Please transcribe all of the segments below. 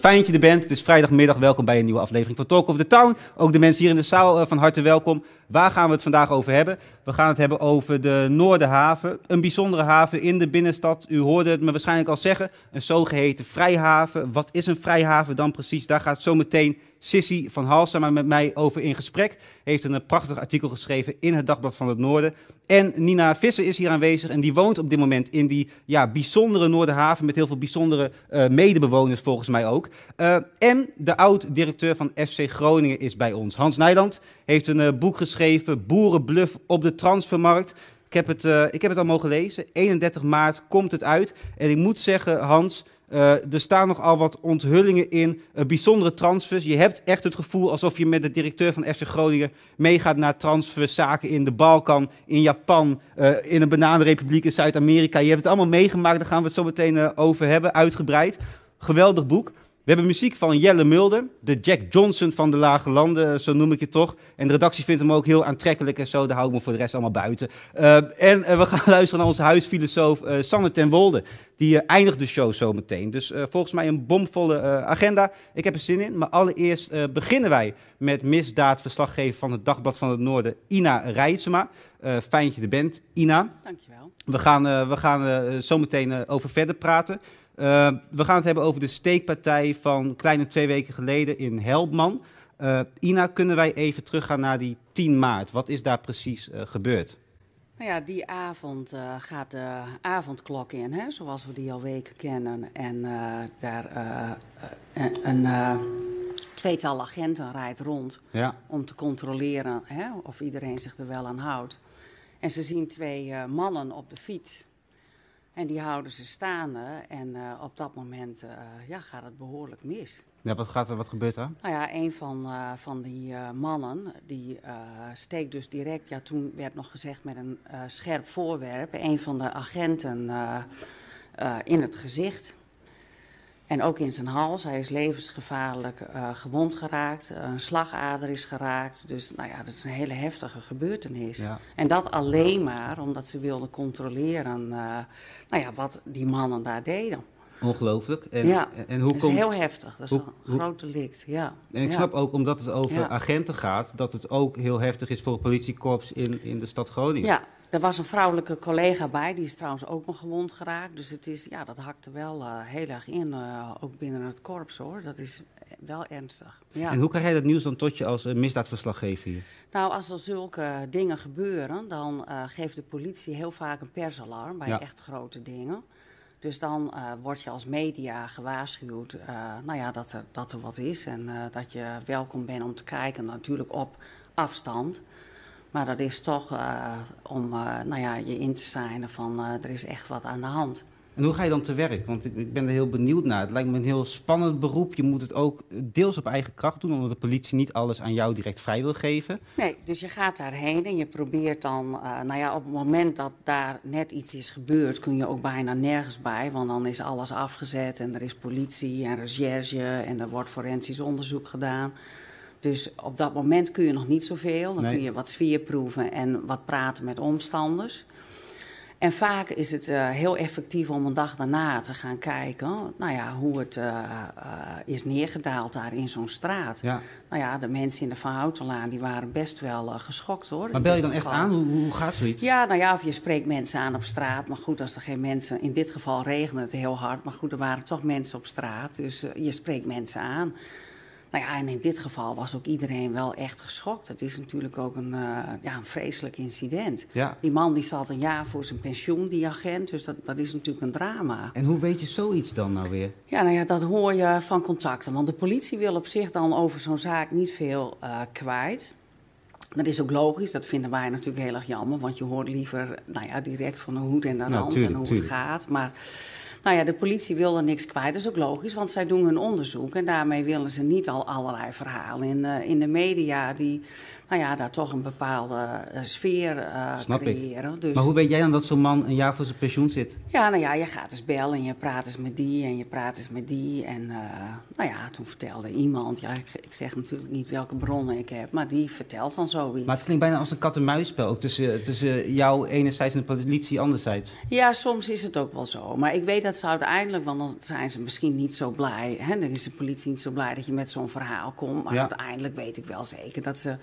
Fijn dat je er bent. Het is vrijdagmiddag. Welkom bij een nieuwe aflevering van Talk of the Town. Ook de mensen hier in de zaal eh, van harte welkom. Waar gaan we het vandaag over hebben? We gaan het hebben over de Noorderhaven. Een bijzondere haven in de binnenstad. U hoorde het me waarschijnlijk al zeggen. Een zogeheten vrijhaven. Wat is een vrijhaven dan precies? Daar gaat zometeen Sissy van Halsema met mij over in gesprek. Heeft een prachtig artikel geschreven in het Dagblad van het Noorden. En Nina Visser is hier aanwezig en die woont op dit moment in die ja, bijzondere Noorderhaven met heel veel bijzondere eh, medebewoners volgens mij ook. Eh, en de oud-directeur van FC Groningen is bij ons. Hans Nijland heeft een eh, boek geschreven, Boerenbluff op de transfermarkt. Ik heb, het, eh, ik heb het al mogen lezen. 31 maart komt het uit. En ik moet zeggen, Hans, eh, er staan nogal wat onthullingen in, eh, bijzondere transfers. Je hebt echt het gevoel alsof je met de directeur van FC Groningen meegaat naar transferzaken in de Balkan, in Japan, eh, in een bananenrepubliek in Zuid-Amerika. Je hebt het allemaal meegemaakt, daar gaan we het zo meteen over hebben, uitgebreid. Geweldig boek. We hebben muziek van Jelle Mulder, de Jack Johnson van de Lage Landen, eh, zo noem ik het toch. En de redactie vindt hem ook heel aantrekkelijk en zo, daar hou ik me voor de rest allemaal buiten. Eh, en eh, we gaan luisteren naar onze huisfilosoof eh Sanne ten Wolde. Die eindigt de show zo meteen. Dus volgens mij een bomvolle agenda. Ik heb er zin in. Maar allereerst beginnen wij met misdaadverslaggever van het Dagblad van het Noorden, Ina Rijtsema. Fijn dat je er bent, Ina. Dankjewel. We gaan, we gaan zo meteen over verder praten. Eh, we gaan het hebben over de steekpartij van kleine twee weken geleden in Helpman. Eh, Ina, kunnen wij even teruggaan naar die 10 maart? Wat is daar precies eh, gebeurd? Nou ja, die avond gaat de avondklok in, hè, zoals we die al weken kennen. En daar een tweetal agenten rijdt rond Ja, om te controleren hè, of iedereen zich er wel aan houdt. En ze zien twee mannen op de fiets. En die houden ze staande. En eh, op dat moment eh, ja, gaat het behoorlijk mis. ja wat, gaat er, wat gebeurt er? Nou ja, een van, eh, van die mannen, die steekt dus direct, ja toen werd nog gezegd met een scherp voorwerp, een van de agenten in het gezicht. En ook in zijn hals. Hij is levensgevaarlijk eh, gewond geraakt. Een slagader is geraakt. Dus nou ja, dat is een hele heftige gebeurtenis. Ja. En dat alleen maar omdat ze wilden controleren eh, nou ja, wat die mannen daar deden. Ongelooflijk. En, ja, en, hoe dat is komt... heel heftig. Dat is hoe- een groot delict, ja. En ik Ja. snap ook, omdat het over Ja. agenten gaat, dat het ook heel heftig is voor het politiekorps in, in de stad Groningen. Ja, er was een vrouwelijke collega bij, die is trouwens ook nog gewond geraakt. Dus het is, ja, dat hakte wel eh, heel erg in, eh, ook binnen het korps hoor. Dat is wel ernstig. Ja. En hoe krijg jij dat nieuws dan tot je als eh, misdaadverslaggever hier? Nou, als er zulke dingen gebeuren, dan geeft de politie heel vaak een persalarm bij Ja. echt grote dingen. Dus dan word je als media gewaarschuwd nou ja, dat, er, dat er wat is en dat je welkom bent om te kijken, natuurlijk op afstand. Maar dat is toch eh, om eh, nou ja, je in te zijn van eh, er is echt wat aan de hand. En hoe ga je dan te werk? Want ik, ik ben er heel benieuwd naar. Het lijkt me een heel spannend beroep. Je moet het ook deels op eigen kracht doen, omdat de politie niet alles aan jou direct vrij wil geven. Nee, dus je gaat daarheen en je probeert dan, nou ja, op het moment dat daar net iets is gebeurd, kun je ook bijna nergens bij, want dan is alles afgezet en er is politie en recherche en er wordt forensisch onderzoek gedaan. Dus op dat moment kun je nog niet zoveel. Dan Nee. kun je wat sfeer proeven en wat praten met omstanders. En vaak is het eh, heel effectief om een dag daarna te gaan kijken nou ja, hoe het eh, eh, is neergedaald daar in zo'n straat. Ja. Nou ja, de mensen in de Van Houtenlaan die waren best wel geschokt hoor. Maar bel je dan echt aan? Hoe, hoe gaat zoiets? Ja, nou ja, of je spreekt mensen aan op straat. Maar goed, als er geen mensen... In dit geval regende het heel hard. Maar goed, er waren toch mensen op straat. Dus je spreekt mensen aan. Nou ja, en in dit geval was ook iedereen wel echt geschokt. Het is natuurlijk ook een, eh, ja, een vreselijk incident. Ja. Die man die zat een jaar voor zijn pensioen, die agent. Dus dat, dat is natuurlijk een drama. En hoe weet je zoiets dan nou weer? Ja, nou ja, dat hoor je van contacten. Want de politie wil op zich dan over zo'n zaak niet veel eh, kwijt. Dat is ook logisch, dat vinden wij natuurlijk heel erg jammer. Want je hoort liever nou ja, direct van de hoed en de Nou, rand tuurlijk, en hoe tuurlijk. het gaat. Maar nou ja, de politie wil er niks kwijt. Dat is ook logisch, want zij doen hun onderzoek. En daarmee willen ze niet al allerlei verhalen in, eh, in de media... die nou ja, daar toch een bepaalde eh, sfeer eh, Snap ik. creëren. Dus... Maar hoe weet jij dan dat zo'n man een jaar voor zijn pensioen zit? Ja, nou ja, je gaat eens bellen en je praat eens met die en je praat eens met die. En eh, nou ja, toen vertelde iemand, ja, ik, ik zeg natuurlijk niet welke bronnen ik heb, maar die vertelt dan zoiets. Maar het klinkt bijna als een kat-en-muisspel. Ook tussen, tussen jou enerzijds en de politie anderzijds. Ja, soms is het ook wel zo. Maar ik weet dat ze uiteindelijk, want dan zijn ze misschien niet zo blij. Hè? Dan is de politie niet zo blij dat je met zo'n verhaal komt. Maar Ja. uiteindelijk weet ik wel zeker dat ze,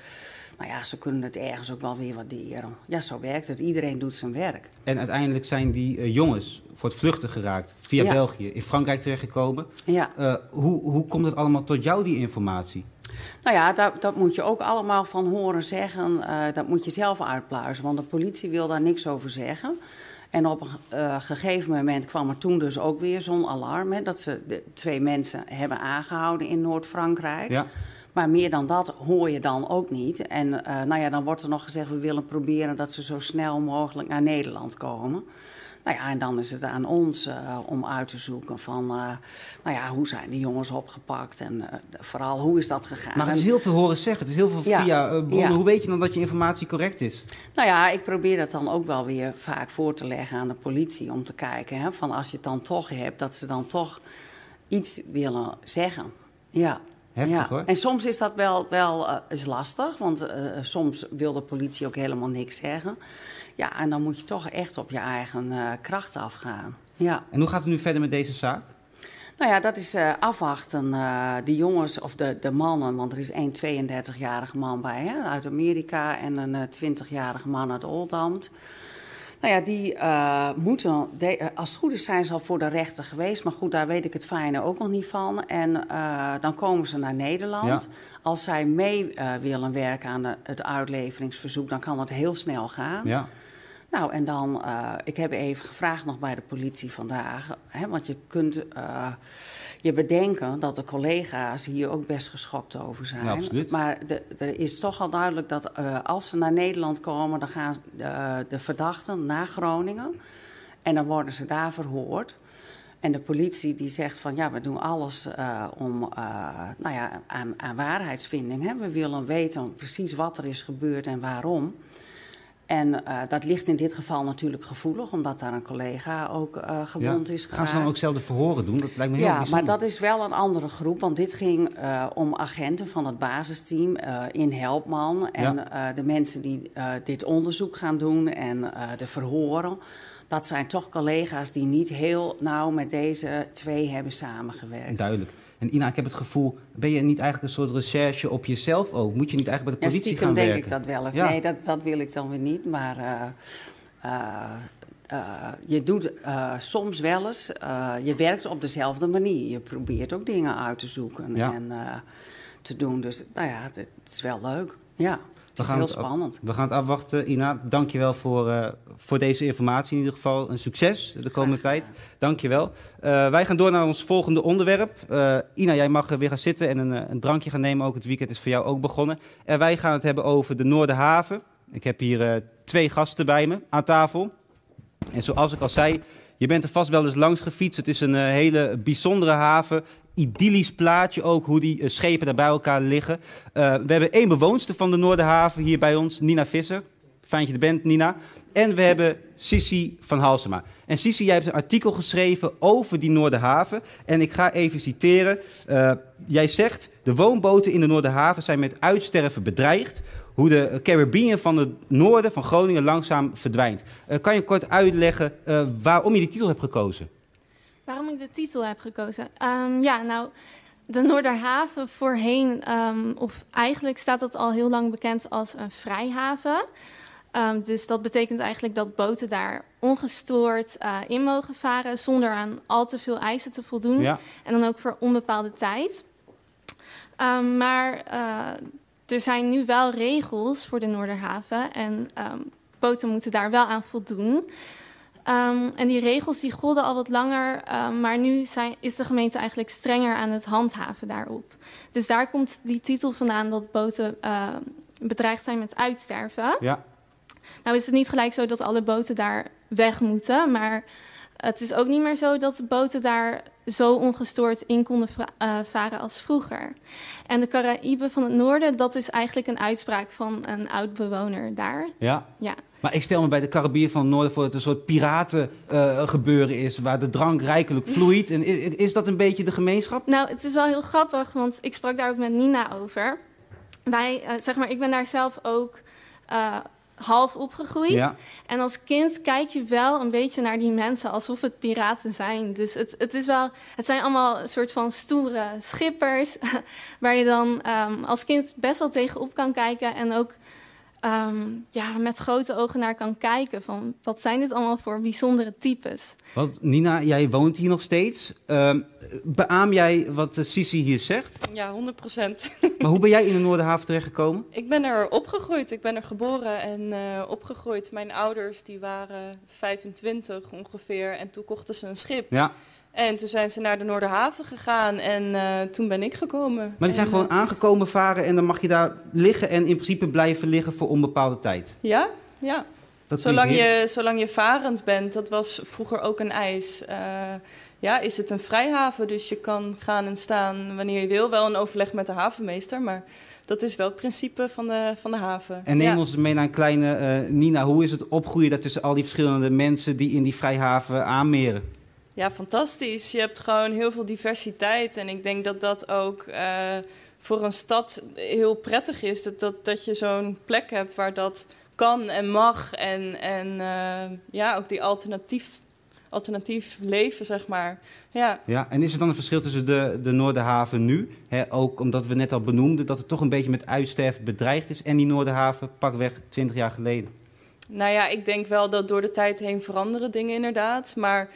nou ja, ze kunnen het ergens ook wel weer waarderen. Ja, zo werkt het. Iedereen doet zijn werk. En uiteindelijk zijn die eh, jongens voor het vluchten geraakt. Via Ja. België. In Frankrijk terechtgekomen. Ja. Eh, hoe, hoe komt het allemaal tot jou, die informatie? Nou ja, dat, dat moet je ook allemaal van horen zeggen. eh, dat moet je zelf uitpluizen, want de politie wil daar niks over zeggen. En op een gegeven moment kwam er toen dus ook weer zo'n alarm... Hè, dat ze de twee mensen hebben aangehouden in Noord-Frankrijk. Ja. Maar meer dan dat hoor je dan ook niet. En eh, nou ja, dan wordt er nog gezegd... we willen proberen dat ze zo snel mogelijk naar Nederland komen. Nou ja, en dan is het aan ons eh, om uit te zoeken van... eh, nou ja, hoe zijn die jongens opgepakt en vooral hoe is dat gegaan? Maar het is heel veel horen zeggen. Het is heel veel Ja. via bronnen. Ja. Hoe weet je dan dat je informatie correct is? Nou ja, ik probeer dat dan ook wel weer vaak voor te leggen aan de politie. Om te kijken hè, van als je het dan toch hebt, dat ze dan toch iets willen zeggen. Ja. Heftig, ja. hoor. En soms is dat wel, wel eh, is lastig, want eh, soms wil de politie ook helemaal niks zeggen. Ja, en dan moet je toch echt op je eigen eh, kracht afgaan. Ja. En hoe gaat het nu verder met deze zaak? Nou ja, dat is afwachten. de jongens of de, de mannen, want er is één 32-jarige man bij hè, uit Amerika en een eh, 20-jarige man uit Oldambt. Nou ja, die eh, moeten, de- eh, als het goed is zijn ze al voor de rechter geweest. Maar goed, daar weet ik het fijne ook nog niet van. En eh, dan komen ze naar Nederland. Ja. Als zij mee willen werken aan de- het uitleveringsverzoek, dan kan dat heel snel gaan. Ja. Nou, en dan, eh, ik heb even gevraagd nog bij de politie vandaag. Hè, want je kunt eh, je bedenken dat de collega's hier ook best geschokt over zijn. Ja, absoluut. Maar de, er is toch al duidelijk dat eh, als ze naar Nederland komen, dan gaan de verdachten naar Groningen. En dan worden ze daar verhoord. En de politie die zegt van ja, we doen alles om nou ja, aan, aan waarheidsvinding. Hè. We willen weten precies wat er is gebeurd en waarom. En eh, dat ligt in dit geval natuurlijk gevoelig, omdat daar een collega ook eh gewond Ja. is Gaan geraakt. ze dan ook zelf de verhoren doen? Dat lijkt me heel Ja, maar dat is wel een andere groep, want dit ging eh, om agenten van het basisteam in Helpman. En de mensen die dit onderzoek gaan doen en de verhoren. Dat zijn toch collega's die niet heel nauw met deze twee hebben samengewerkt. Duidelijk. En Ina, ik heb het gevoel, ben je niet eigenlijk een soort recherche op jezelf ook? Moet je niet eigenlijk bij de politie stiekem gaan denk werken? ik dat wel eens. Ja. Nee, dat, dat wil ik dan weer niet. Maar eh, eh, eh, je doet soms wel eens, je werkt op dezelfde manier. Je probeert ook dingen uit te zoeken Ja. en te doen. Dus nou ja, het, het is wel leuk. Ja, het is gaan heel het spannend. We gaan het afwachten. Ina, dankjewel voor, eh, voor deze informatie in ieder geval. Een succes de komende Graag tijd. Dankjewel. Eh wij gaan door naar ons volgende onderwerp. Eh, Ina, jij mag weer gaan zitten en een, een drankje gaan nemen. Ook het weekend is voor jou ook begonnen. En wij gaan het hebben over de Noorderhaven. Ik heb hier twee gasten bij me aan tafel. En zoals ik al zei, je bent er vast wel eens langs gefietst. Het is een hele bijzondere haven. Idyllisch plaatje ook, hoe die eh, schepen daar bij elkaar liggen. Eh, we hebben één bewoonster van de Noorderhaven hier bij ons, Nina Visser. Fijn dat je er bent, Nina. En we hebben Sissi van Halsema. En Sissi, jij hebt een artikel geschreven over die Noorderhaven. En ik ga even citeren. Eh, jij zegt, de woonboten in de Noorderhaven zijn met uitsterven bedreigd. hoe de Caribbean van het noorden van Groningen langzaam verdwijnt. Kan je kort uitleggen waarom je die titel hebt gekozen? Waarom ik de titel heb gekozen? Ehm, ja, nou, de Noorderhaven voorheen, ehm, of eigenlijk staat dat al heel lang bekend als een vrijhaven. Ehm, dus dat betekent eigenlijk dat boten daar ongestoord eh, in mogen varen zonder aan al te veel eisen te voldoen. Ja. En dan ook voor onbepaalde tijd. Maar eh, er zijn nu wel regels voor de Noorderhaven en boten moeten daar wel aan voldoen. Ehm, en die regels die golden al wat langer, ehm, maar nu zijn, is de gemeente eigenlijk strenger aan het handhaven daarop. Dus daar komt die titel vandaan dat boten ehm, bedreigd zijn met uitsterven. Ja. Nou is het niet gelijk zo dat alle boten daar weg moeten, maar het is ook niet meer zo dat de boten daar zo ongestoord in konden eh, varen als vroeger. En de Caraïben van het noorden, dat is eigenlijk een uitspraak van een oud bewoner daar. ja. Ja. Maar ik stel me bij de Caribiën van het noorden voor dat het een soort piraten eh, gebeuren is, waar de drank rijkelijk vloeit. En is, is dat een beetje de gemeenschap? Nou, het is wel heel grappig, want ik sprak daar ook met Nina over. Wij, eh, zeg maar, ik ben daar zelf ook eh, half opgegroeid. Ja. En als kind kijk je wel een beetje naar die mensen alsof het piraten zijn. Dus het, het is wel, het zijn allemaal een soort van stoere schippers, waar je dan ehm, als kind best wel tegenop kan kijken en ook ehm, ja, met grote ogen naar kan kijken van wat zijn dit allemaal voor bijzondere types. Want Nina, jij woont hier nog steeds. Ehm beaam jij wat uh, Sisi hier zegt? Ja, 100 procent. Maar hoe ben jij in de Noorderhaven terechtgekomen? Ik ben er opgegroeid. Ik ben er geboren en eh, opgegroeid. Mijn ouders die waren 25 ongeveer en toen kochten ze een schip. Ja. En toen zijn ze naar de Noorderhaven gegaan en eh, toen ben ik gekomen. Maar die zijn En, gewoon eh, aangekomen varen en dan mag je daar liggen en in principe blijven liggen voor onbepaalde tijd. Ja, ja. Dat Zolang je, zolang je varend bent, dat was vroeger ook een eis. eh, ja, is het een vrijhaven, dus je kan gaan en staan wanneer je wil. Wel een overleg met de havenmeester, maar dat is wel het principe van de, van de haven. En neem ja. ons mee naar een kleine Nina. Hoe is het opgroeien daar tussen al die verschillende mensen die in die vrijhaven aanmeren? Ja, fantastisch. Je hebt gewoon heel veel diversiteit. En ik denk dat dat ook eh, voor een stad heel prettig is. Dat, dat, dat je zo'n plek hebt waar dat kan en mag. En, en eh, ja, ook die alternatief, alternatief leven, zeg maar. Ja. Ja, en is er dan een verschil tussen de, de Noorderhaven nu? Hè, ook omdat we net al benoemden dat het toch een beetje met uitsterven bedreigd is. En die Noorderhaven pakweg 20 jaar geleden. Nou ja, ik denk wel dat door de tijd heen veranderen dingen inderdaad. Maar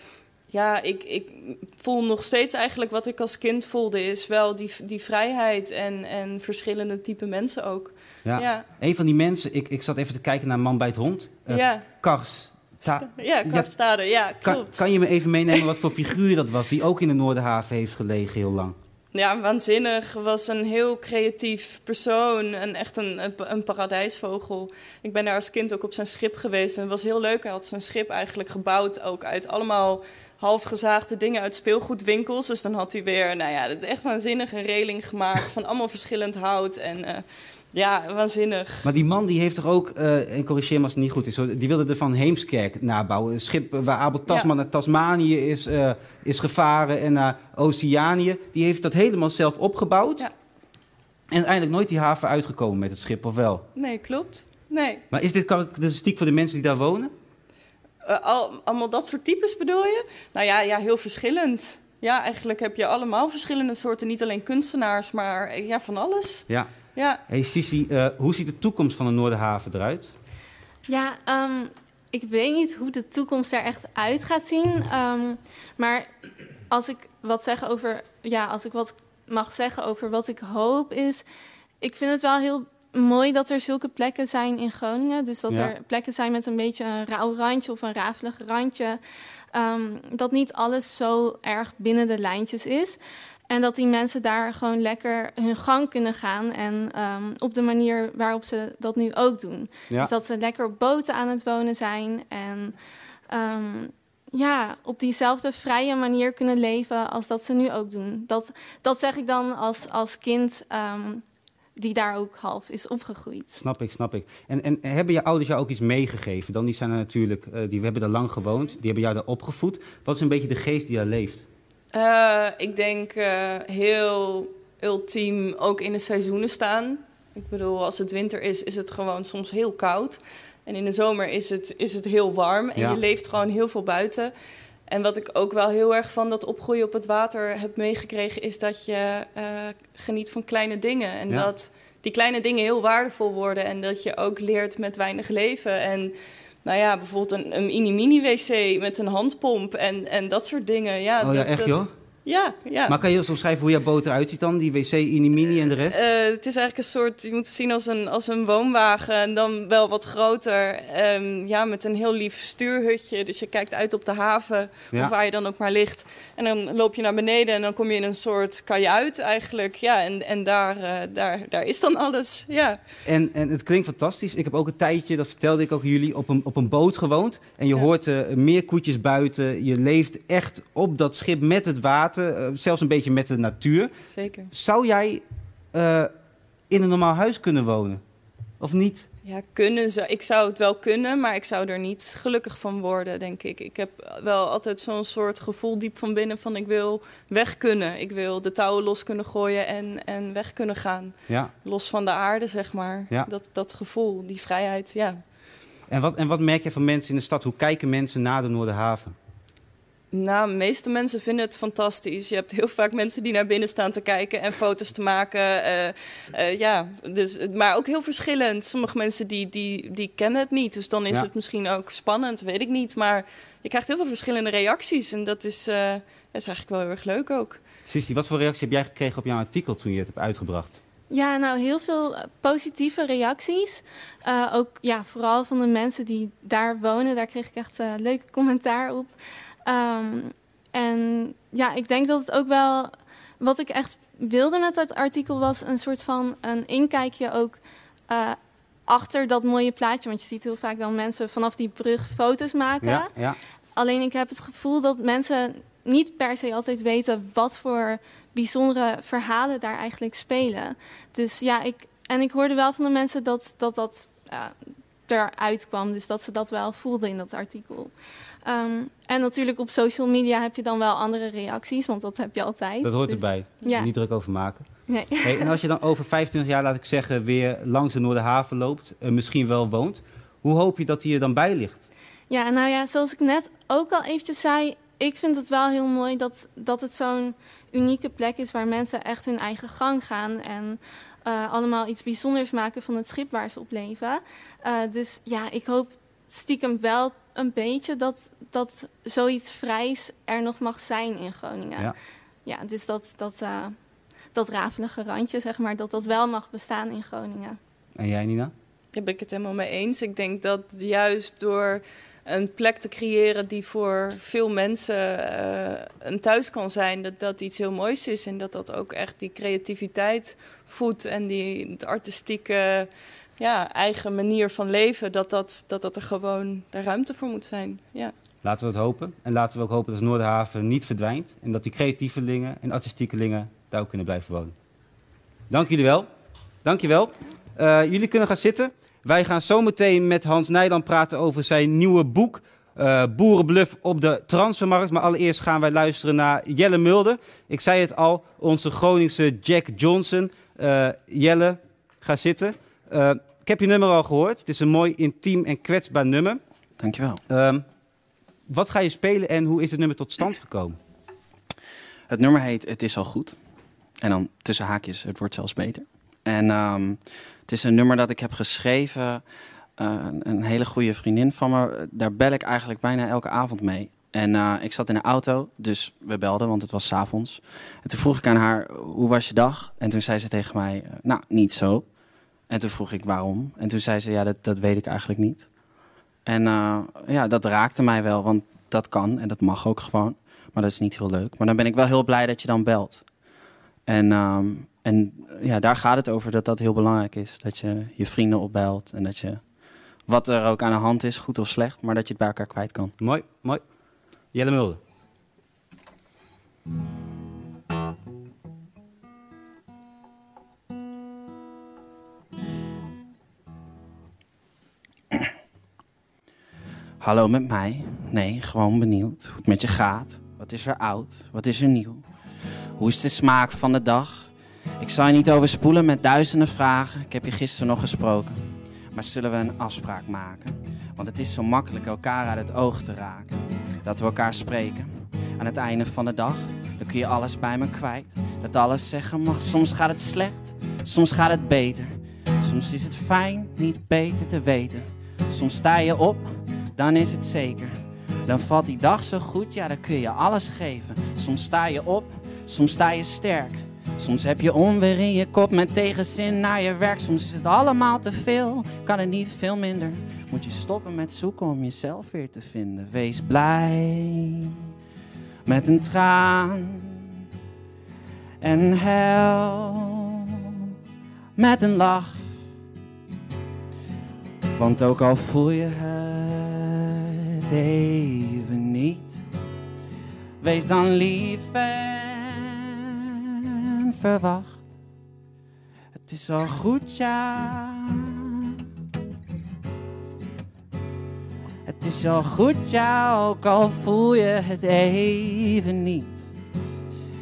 ja, ik, ik voel nog steeds eigenlijk wat ik als kind voelde. Is wel die, die vrijheid en, en verschillende type mensen ook. Ja. Ja. Een van die mensen, ik, ik zat even te kijken naar Man bij het Hond. Eh, ja. Kars. Ta- ja, Karstade, ja, kan, klopt. kan je me even meenemen wat voor figuur dat was, die ook in de Noorderhaven heeft gelegen heel lang? Ja, waanzinnig. Was een heel creatief persoon. Een, echt een, een, een paradijsvogel. Ik ben daar als kind ook op zijn schip geweest. En het was heel leuk. Hij had zijn schip eigenlijk gebouwd ook uit allemaal halfgezaagde dingen uit speelgoedwinkels. Dus dan had hij weer, nou ja, echt waanzinnig een reling gemaakt van allemaal verschillend hout. En eh, ja, waanzinnig. Maar die man die heeft toch ook, eh, en corrigeer me als het niet goed is, hoor, die wilde er van Heemskerk nabouwen. Een schip waar Abel Tasman Ja. naar Tasmanië is, eh, is gevaren en naar Oceanië. Die heeft dat helemaal zelf opgebouwd. Ja. En uiteindelijk nooit die haven uitgekomen met het schip, of wel? Nee, klopt. Nee. Maar is dit karakteristiek voor de mensen die daar wonen? Eh, al, allemaal dat soort types bedoel je? Nou ja, ja, heel verschillend. Ja, eigenlijk heb je allemaal verschillende soorten. Niet alleen kunstenaars, maar eh, ja, van alles. Ja. Ja. Hey Sissi, eh, hoe ziet de toekomst van de Noorderhaven eruit? Ja, ehm, ik weet niet hoe de toekomst er echt uit gaat zien. ehm, maar als ik wat zeg over, ja, als ik wat mag zeggen over wat ik hoop is, ik vind het wel heel mooi dat er zulke plekken zijn in Groningen. Dus dat Ja. er plekken zijn met een beetje een rauw randje of een rafelig randje. Ehm, dat niet alles zo erg binnen de lijntjes is. En dat die mensen daar gewoon lekker hun gang kunnen gaan. En ehm, op de manier waarop ze dat nu ook doen. Ja. Dus dat ze lekker op boten aan het wonen zijn. En ehm, ja, op diezelfde vrije manier kunnen leven als dat ze nu ook doen. Dat, dat zeg ik dan als, als kind die daar ook half is opgegroeid. Snap ik, snap ik. En, en hebben je ouders jou ook iets meegegeven? Dan die zijn er natuurlijk, eh, die hebben daar lang gewoond, die hebben jou daar opgevoed. Wat is een beetje de geest die daar leeft? Eh, ik denk eh, heel ultiem ook in de seizoenen staan. Ik bedoel, als het winter is, is het gewoon soms heel koud. En in de zomer is het, is het heel warm. En Ja. je leeft gewoon heel veel buiten. En wat ik ook wel heel erg van dat opgroeien op het water heb meegekregen, is dat je eh, geniet van kleine dingen. En Ja. dat die kleine dingen heel waardevol worden. En dat je ook leert met weinig leven. En nou ja, bijvoorbeeld een, een mini-mini-wc met een handpomp en, en dat soort dingen. Ja, oh ja, dat- echt dat- joh? Ja, ja. Maar kan je ons omschrijven hoe jouw boot eruit ziet dan? Die wc, mini en de rest? Eh, het is eigenlijk een soort, je moet het zien als een, als een woonwagen en dan wel wat groter. Ehm, ja, met een heel lief stuurhutje. Dus je kijkt uit op de haven, Ja. of waar je dan ook maar ligt. En dan loop je naar beneden en dan kom je in een soort kajuit eigenlijk. Ja, en, en daar, eh, daar, daar is dan alles. Ja. En, en het klinkt fantastisch. Ik heb ook een tijdje, dat vertelde ik ook jullie, op een, op een boot gewoond. En je Ja. hoort eh, meer koetjes buiten. Je leeft echt op dat schip met het water. Eh, zelfs een beetje met de natuur. Zeker. Zou jij eh, in een normaal huis kunnen wonen? Of niet? Ja, kunnen ze. Ik zou het wel kunnen, maar ik zou er niet gelukkig van worden, denk ik. Ik heb wel altijd zo'n soort gevoel diep van binnen van ik wil weg kunnen. Ik wil de touwen los kunnen gooien en, en weg kunnen gaan. Ja. Los van de aarde, zeg maar. Ja. Dat, dat gevoel, die vrijheid, ja. En wat, en wat merk je van mensen in de stad? Hoe kijken mensen naar de Noorderhaven? Nou, de meeste mensen vinden het fantastisch. Je hebt heel vaak mensen die naar binnen staan te kijken en foto's te maken. eh, eh, ja, dus, maar ook heel verschillend. Sommige mensen die, die, die kennen het niet. Dus dan is Ja. het misschien ook spannend, weet ik niet. Maar je krijgt heel veel verschillende reacties. En dat is, eh, is eigenlijk wel heel erg leuk ook. Sissi, wat voor reactie heb jij gekregen op jouw artikel toen je het hebt uitgebracht? Ja, nou heel veel positieve reacties. Eh, ook ja, vooral van de mensen die daar wonen. Daar kreeg ik echt leuke commentaar op. Ehm, en ja, ik denk dat het ook wel. Wat ik echt wilde met dat artikel was een soort van een inkijkje ook eh, achter dat mooie plaatje. Want je ziet heel vaak dan mensen vanaf die brug foto's maken. Ja, ja. Alleen ik heb het gevoel dat mensen niet per se altijd weten wat voor bijzondere verhalen daar eigenlijk spelen. Dus ja, ik, en ik hoorde wel van de mensen dat dat, dat eruit kwam. Dus dat ze dat wel voelden in dat artikel. Ehm, en natuurlijk op social media heb je dan wel andere reacties, want dat heb je altijd. Dat hoort Dus- erbij. Ja. Niet druk over maken. Nee. Hey, en als je dan over 25 jaar, laat ik zeggen, weer langs de Noorderhaven loopt, eh, misschien wel woont, hoe hoop je dat die er dan bij ligt? Ja, nou ja, zoals ik net ook al eventjes zei, ik vind het wel heel mooi dat, dat het zo'n unieke plek is waar mensen echt hun eigen gang gaan en eh, allemaal iets bijzonders maken van het schip waar ze op leven. Eh, dus ja, ik hoop stiekem wel een beetje dat, dat zoiets vrijs er nog mag zijn in Groningen. Ja. Ja, dus dat, dat, eh, dat rafelige randje, zeg maar, dat dat wel mag bestaan in Groningen. En jij, Nina? Daar ben ik het helemaal mee eens. Ik denk dat juist door een plek te creëren die voor veel mensen eh, een thuis kan zijn, dat dat iets heel moois is. En dat dat ook echt die creativiteit voedt en die het artistieke ja, eigen manier van leven, dat dat, dat dat er gewoon de ruimte voor moet zijn. Ja. Laten we het hopen. En laten we ook hopen dat de Noorderhaven niet verdwijnt. En dat die creatievelingen en artistiekelingen daar ook kunnen blijven wonen. Dank jullie wel. Dank je wel. Eh, jullie kunnen gaan zitten. Wij gaan zometeen met Hans Nijland praten over zijn nieuwe boek. eh Boerenbluff op de transfermarkt. Maar allereerst gaan wij luisteren naar Jelle Mulder. Ik zei het al, onze Groningse Jack Johnson. Eh, Jelle, ga zitten. Eh, ik heb je nummer al gehoord. Het is een mooi intiem en kwetsbaar nummer. Dankjewel. Ehm, wat ga je spelen en hoe is het nummer tot stand gekomen? Het nummer heet Het is al goed. En dan tussen haakjes, het wordt zelfs beter. En ehm, het is een nummer dat ik heb geschreven. eh, een, hele goede vriendin van me. Daar bel ik eigenlijk bijna elke avond mee. En eh, ik zat in de auto, dus we belden, want het was 's avonds. En toen vroeg ik aan haar, hoe was je dag? En toen zei ze tegen mij, nou, niet zo. En toen vroeg ik waarom. En toen zei ze, ja, dat, dat weet ik eigenlijk niet. En eh, ja, dat raakte mij wel, want dat kan en dat mag ook gewoon. Maar dat is niet heel leuk. Maar dan ben ik wel heel blij dat je dan belt. En, ehm, en ja, daar gaat het over dat dat heel belangrijk is. Dat je je vrienden opbelt en dat je, wat er ook aan de hand is, goed of slecht, maar dat je het bij elkaar kwijt kan. Mooi, mooi. Jelle Mulder. Hallo met mij? Nee, gewoon benieuwd hoe het met je gaat. Wat is er oud? Wat is er nieuw? Hoe is de smaak van de dag? Ik zal je niet overspoelen met duizenden vragen. Ik heb je gisteren nog gesproken. Maar zullen we een afspraak maken? Want het is zo makkelijk elkaar uit het oog te raken. Dat we elkaar spreken. Aan het einde van de dag, dan kun je alles bij me kwijt. Dat alles zeggen mag. Soms gaat het slecht, soms gaat het beter. Soms is het fijn niet beter te weten. Soms sta je op, dan is het zeker. Dan valt die dag zo goed, ja, dan kun je alles geven. Soms sta je op, soms sta je sterk. Soms heb je onweer in je kop met tegenzin naar je werk. Soms is het allemaal te veel, kan het niet veel minder. Moet je stoppen met zoeken om jezelf weer te vinden. Wees blij met een traan en hel met een lach. Want ook al voel je het even niet, wees dan lief en verwacht. Het is al goed, ja. Het is al goed, ja, ook al voel je het even niet.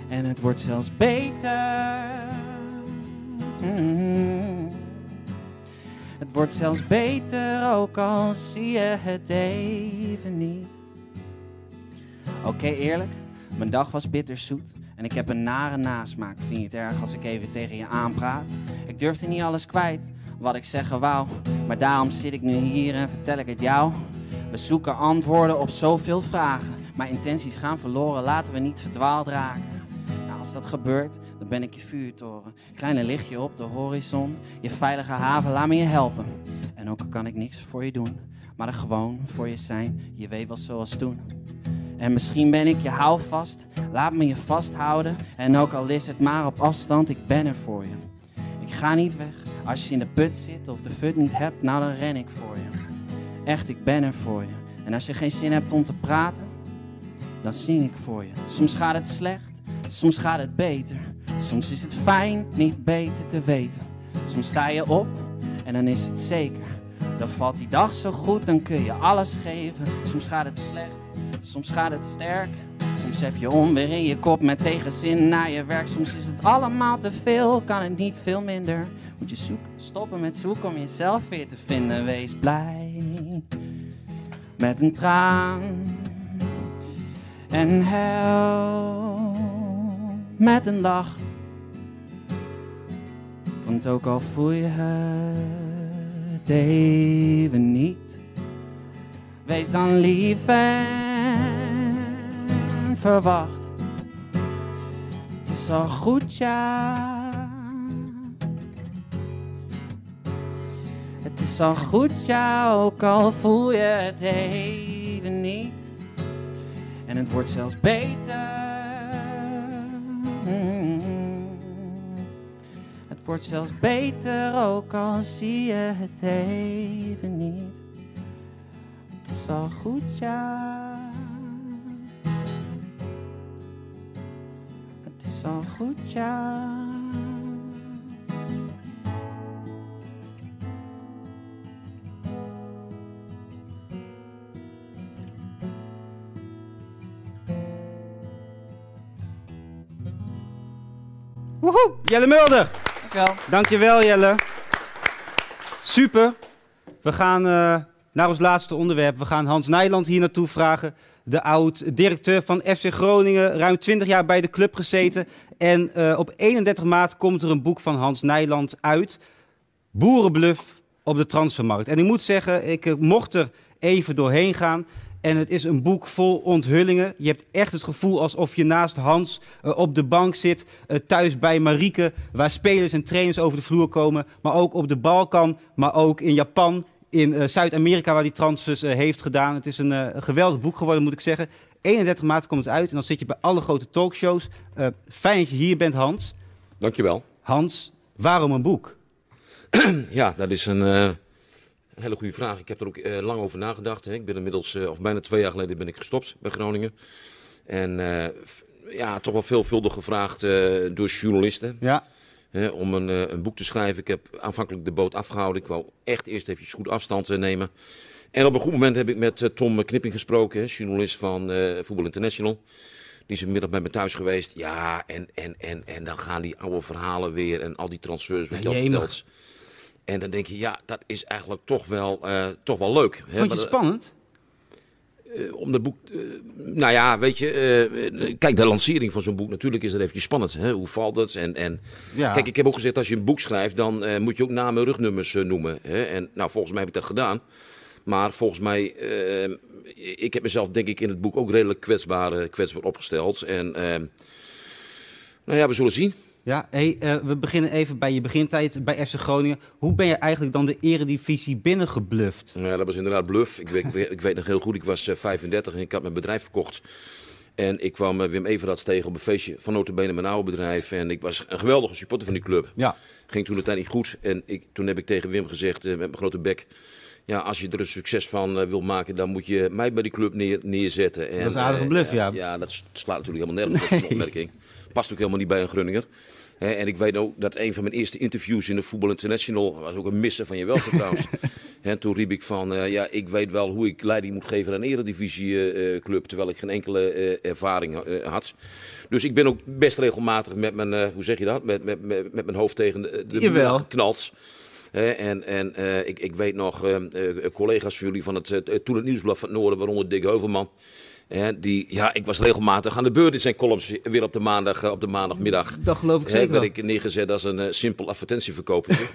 En het wordt zelfs beter. Het wordt zelfs beter, ook al zie je het even niet. Oké, eerlijk, mijn dag was bitterzoet. En ik heb een nare nasmaak. Vind je het erg als ik even tegen je aanpraat? Ik durfde niet alles kwijt wat ik zeggen wou. Maar daarom zit ik nu hier en vertel ik het jou. We zoeken antwoorden op zoveel vragen. Maar intenties gaan verloren, laten we niet verdwaald raken. Als dat gebeurt, dan ben ik je vuurtoren. Kleine lichtje op de horizon. Je veilige haven, laat me je helpen. En ook al kan ik niks voor je doen, maar er gewoon voor je zijn. Je weet wel zoals toen. En misschien ben ik je houvast, laat me je vasthouden. En ook al is het maar op afstand, ik ben er voor je. Ik ga niet weg. Als je in de put zit of de fut niet hebt, nou dan ren ik voor je. Echt, ik ben er voor je. En als je geen zin hebt om te praten, dan zing ik voor je. Soms gaat het slecht, soms gaat het beter. Soms is het fijn niet beter te weten. Soms sta je op en dan is het zeker. Dan valt die dag zo goed, dan kun je alles geven. Soms gaat het slecht, soms gaat het sterk. Soms heb je onweer in je kop met tegenzin naar je werk. Soms is het allemaal te veel, kan het niet veel minder. Moet je zoeken, stoppen met zoeken om jezelf weer te vinden. Wees blij met een traan en hel met een lach. Want ook al voel je het even niet, wees dan lief en verwacht. Het is al goed, ja. Het is al goed, ja, ook al voel je het even niet. En het wordt zelfs beter. Wordt zelfs beter, ook al zie je het even niet. Het is al goed, ja. Het is al goed, ja. Woehoe, Jelle Mulder. Dankjewel. Dankjewel Jelle. Super. We gaan eh, naar ons laatste onderwerp. We gaan Hans Nijland hier naartoe vragen. De oud-directeur van FC Groningen, ruim 20 jaar bij de club gezeten. En eh, op 31 maart komt er een boek van Hans Nijland uit. Boerenbluff op de transfermarkt. En ik moet zeggen, ik eh, mocht er even doorheen gaan. En het is een boek vol onthullingen. Je hebt echt het gevoel alsof je naast Hans eh, op de bank zit, eh, thuis bij Marieke, waar spelers en trainers over de vloer komen. Maar ook op de Balkan, maar ook in Japan, in eh, Zuid-Amerika, waar hij transfers heeft gedaan. Het is een, geweldig boek geworden, moet ik zeggen. 31 maart komt het uit en dan zit je bij alle grote talkshows. Fijn dat je hier bent, Hans. Dankjewel. Hans, waarom een boek? Ja, dat is een hele goede vraag. Ik heb er ook eh, lang over nagedacht. Hè. Ik ben inmiddels, eh, of bijna twee jaar geleden ben ik gestopt bij Groningen. En eh, ja, toch wel veelvuldig gevraagd door journalisten. Ja. hè, om een, een boek te schrijven. Ik heb aanvankelijk de boot afgehouden. Ik wou echt eerst even goed afstand nemen. En op een goed moment heb ik met Tom Knipping gesproken, hè, journalist van Voetbal International. Die is vanmiddag bij me thuis geweest. Ja, en, en, en, en dan gaan die oude verhalen weer en al die transfers wat je al vertelt. En dan denk je, ja, dat is eigenlijk toch wel, eh, toch wel leuk. Vond je Maar, het spannend? eh, om dat boek, eh, nou ja, weet je, kijk, de lancering van zo'n boek, natuurlijk is dat eventjes spannend. Hè? Hoe valt het? En, en Ja. kijk, ik heb ook gezegd, als je een boek schrijft, dan moet je ook namen en rugnummers noemen. Hè? En nou, volgens mij heb ik dat gedaan. Maar volgens mij, ik heb mezelf denk ik in het boek ook redelijk kwetsbaar, kwetsbaar opgesteld. En eh, nou ja, we zullen zien. Ja, hey, eh, we beginnen even bij je begintijd bij FC Groningen. Hoe ben je eigenlijk dan de eredivisie binnengebluft? Ja, dat was inderdaad bluff. Ik weet, ik weet- ik weet nog heel goed, ik was eh, 35 en ik had mijn bedrijf verkocht. En ik kwam eh, Wim Everats tegen op een feestje van Notabene mijn oude bedrijf. En ik was een geweldige supporter van die club. Ja. Ging toen de tijd niet goed. En ik, toen heb ik tegen Wim gezegd, eh, met mijn grote bek... Ja, als je er een succes van eh, wil maken, dan moet je mij bij die club neer, neerzetten. En, Dat is een aardige eh, bluff, ja. Ja, dat slaat natuurlijk helemaal nergens op, zo'n opmerking. Past ook helemaal niet bij een Grunninger. En ik weet ook dat een van mijn eerste interviews in de Voetbal International was ook een missen van je welste trouwens. En toen riep ik van, eh, ja, ik weet wel hoe ik leiding moet geven aan een eredivisieclub, terwijl ik geen enkele eh, ervaring eh, had. Dus ik ben ook best regelmatig met mijn, eh, hoe zeg je dat, met, met, met, met mijn hoofd tegen de, de geknald. Hè, en en eh, ik, ik weet nog, eh, eh, collega's van jullie van het, eh, toen het Nieuwsblad van het Noorden, waaronder Dick Heuvelman. Hè, die, ja, ik was regelmatig aan de beurt in zijn columns weer op de, maandag, eh, op de maandagmiddag. Dat geloof ik Hè, zeker wel. werd ik neergezet als een eh, simpel advertentieverkoper.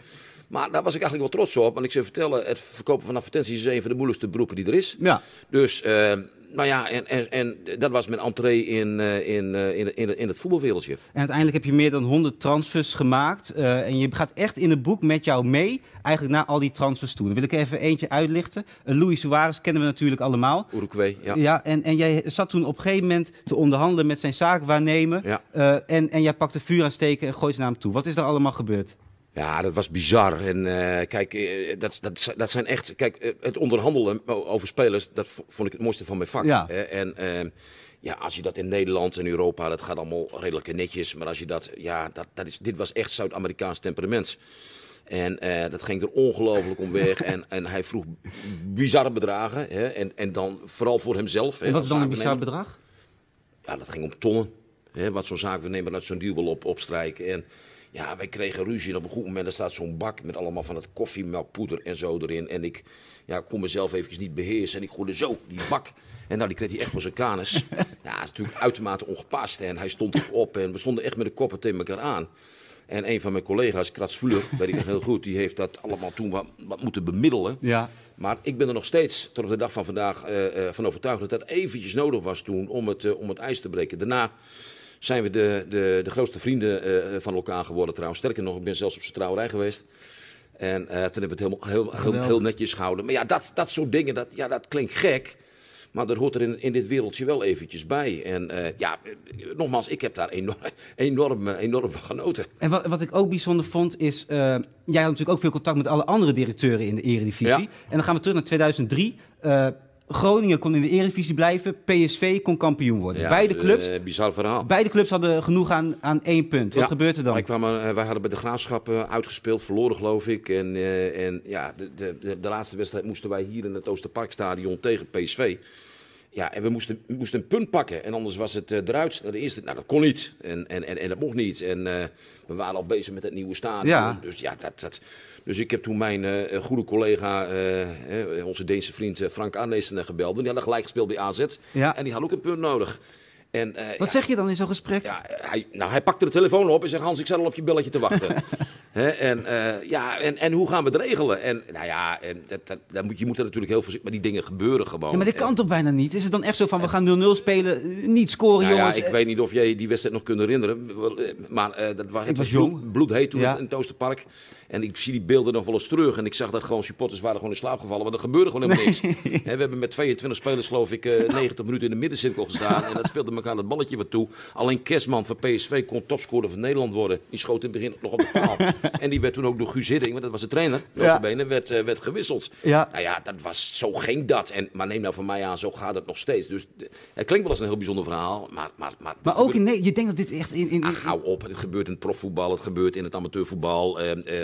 maar daar was ik eigenlijk wel trots op. Want ik zou vertellen, het verkopen van advertenties is een van de moeilijkste beroepen die er is. Ja. Dus, eh, nou ja, en, en, en dat was mijn entree in, eh, in, eh, in, in, in het voetbalwereldje. En uiteindelijk heb je meer dan 100 transfers gemaakt. eh, en je gaat echt in het boek met jou mee, eigenlijk naar al die transfers toe. Dan wil ik even eentje uitlichten. Uh, Luis Suarez kennen we natuurlijk allemaal. Uruguay, ja. Ja, en, en jij zat toen op een gegeven moment te onderhandelen met zijn zaakwaarnemer. Ja. En, en jij pakte vuur aan steken en gooit ze naar hem toe. Wat is er allemaal gebeurd? Ja, dat was bizar. En eh, kijk, eh, dat, dat, dat zijn echt. Kijk, eh, het onderhandelen over spelers, dat vond ik het mooiste van mijn vak. Ja. hè. En eh, ja, als je dat in Nederland en Europa, dat gaat allemaal redelijk netjes. Maar als je dat, ja, dat, dat is, dit was echt Zuid-Amerikaans temperament. En dat ging er ongelooflijk om weg. en, en hij vroeg bizarre bedragen. Hè. En, en dan vooral voor hemzelf. En wat is dan een bizar bedrag? Ja, dat ging om tonnen. Hè, wat zo'n zaakwaarnemer uit zo'n deal wil op, opstrijken. En ja, wij kregen ruzie. En op een goed moment er staat zo'n bak met allemaal van het koffiemelkpoeder en zo erin. En ik ja, kon mezelf eventjes niet beheersen. En ik gooide zo die bak. En nou, die kreeg hij echt voor zijn kanus. ja, dat is natuurlijk uitermate ongepast. En hij stond op en we stonden echt met de koppen tegen elkaar aan. En een van mijn collega's, Krats Vuller, weet ik nog heel goed, die heeft dat allemaal toen wat, wat moeten bemiddelen. Ja. Maar ik ben er nog steeds, tot op de dag van vandaag, eh, eh, van overtuigd dat dat eventjes nodig was toen om het, eh, om het ijs te breken. Daarna zijn we de, de, de grootste vrienden eh, van elkaar geworden trouwens. Sterker nog, ik ben zelfs op zijn trouwerij geweest. En eh, toen hebben we het helemaal, heel, heel, heel netjes gehouden. Maar ja, dat, dat soort dingen, dat, ja, dat klinkt gek. Maar dat hoort er in, in dit wereldje wel eventjes bij. En eh, ja, eh, nogmaals, ik heb daar enorm, enorm, eh, enorm van genoten. En wat, wat ik ook bijzonder vond is, eh, jij had natuurlijk ook veel contact met alle andere directeuren in de Eredivisie. Ja. En dan gaan we terug naar 2003. Eh, Groningen kon in de Eredivisie blijven, PSV kon kampioen worden. Ja, beide, eh, clubs, bizar verhaal. beide clubs hadden genoeg aan, aan één punt. Wat Ja, gebeurt er dan? Wij, kwamen, eh, wij hadden bij de Graafschap eh, uitgespeeld, verloren geloof ik. En, eh, en ja, de, de, de, laatste wedstrijd moesten wij hier in het Oosterparkstadion tegen PSV. Ja, en we moesten, we moesten een punt pakken. En anders was het eh, eruit. Nou, de eerste, nou, dat kon niet. En, en, en, en dat mocht niet. En we waren al bezig met het nieuwe stadion. Ja. Dus ja, dat, dat, dus ik heb toen mijn eh, goede collega, eh, eh, onze Deense vriend eh, Frank Arneesen gebeld. En die hadden gelijk gespeeld bij AZ. Ja. En die had ook een punt nodig. En, eh, Wat ja, zeg je dan in zo'n gesprek? ja, hij, nou, hij pakte de telefoon op en zei: Hans, ik zat al op je belletje te wachten. En, eh, ja, en, en hoe gaan we het regelen? En nou ja, en dat, dat, dat moet, je moet er natuurlijk heel voorzichtig, maar die dingen gebeuren gewoon. Ja, maar dat kan toch bijna niet? Is het dan echt zo van, we gaan 0-0 spelen, niet scoren nou jongens? ja, ik weet niet of jij die wedstrijd nog kunt herinneren. Eh, Maar eh, dat was, het was jong. bloed, bloedheet toen Ja. in het Oosterpark. En ik zie die beelden nog wel eens terug. En ik zag dat gewoon supporters waren gewoon in slaap gevallen. Want er gebeurde gewoon helemaal niks. We hebben met 22 spelers geloof ik eh, 90 minuten in de middencirkel gestaan. En dat speelde elkaar dat balletje wat toe. Alleen Kerstman van PSV kon topscorer van Nederland worden. Die schoot in het begin nog op de paal. En die werd toen ook door Guus Hiddink, want dat was de trainer, Ja. benen werd, eh, werd gewisseld. Ja. Nou ja, dat was, zo ging dat. En, maar neem nou van mij aan, zo gaat het nog steeds. Dus eh, het klinkt wel als een heel bijzonder verhaal, maar... Maar, maar, Maar ook in Nee, je denkt dat dit echt in... in, in- Ach, hou op. Het gebeurt in het profvoetbal, het gebeurt in het amateurvoetbal. Eh,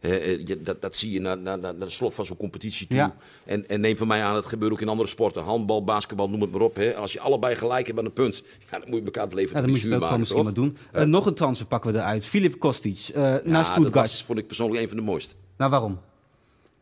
eh, eh, je- dat, dat zie je na, na, na, na de slot van zo'n competitie toe. Ja. En, en neem van mij aan, het gebeurt ook in andere sporten. Handbal, basketbal, noem het maar op. Hè. Als je allebei gelijk hebt aan een punt, ja, dan moet je elkaar het leven ja, dan moet je het ook misschien maar doen. Eh, nog een transfer pakken we eruit. Filip Kostic eh, naar Dat Stuttgart. was, vond ik persoonlijk een van de mooiste. Nou, waarom?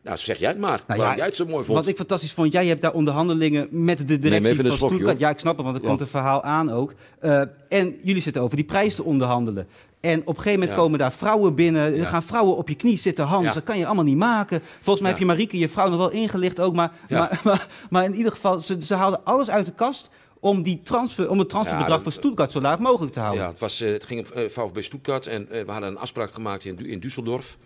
Nou, zeg jij het maar. Nou waarom ja, jij het zo mooi vond. Wat ik fantastisch vond, jij hebt daar onderhandelingen met de directie van Stuttgart. Ja, ik snap het, want er Ja. komt een verhaal aan ook. Eh, en jullie zitten over die prijs te onderhandelen. En op een gegeven moment Ja. komen daar vrouwen binnen. Er Ja. gaan vrouwen op je knie zitten, Hans. Ja. Dat kan je allemaal niet maken. Volgens mij heb je Marieke, je vrouw, nog wel ingelicht ook. Maar, maar, maar, maar in ieder geval, ze, ze haalden alles uit de kast... om, die transfer, om het transferbedrag dat- voor Stuttgart zo laag mogelijk te houden. Ja, het, was, eh, het ging om eh, VfB Stuttgart en eh, we hadden een afspraak gemaakt in, in Düsseldorf.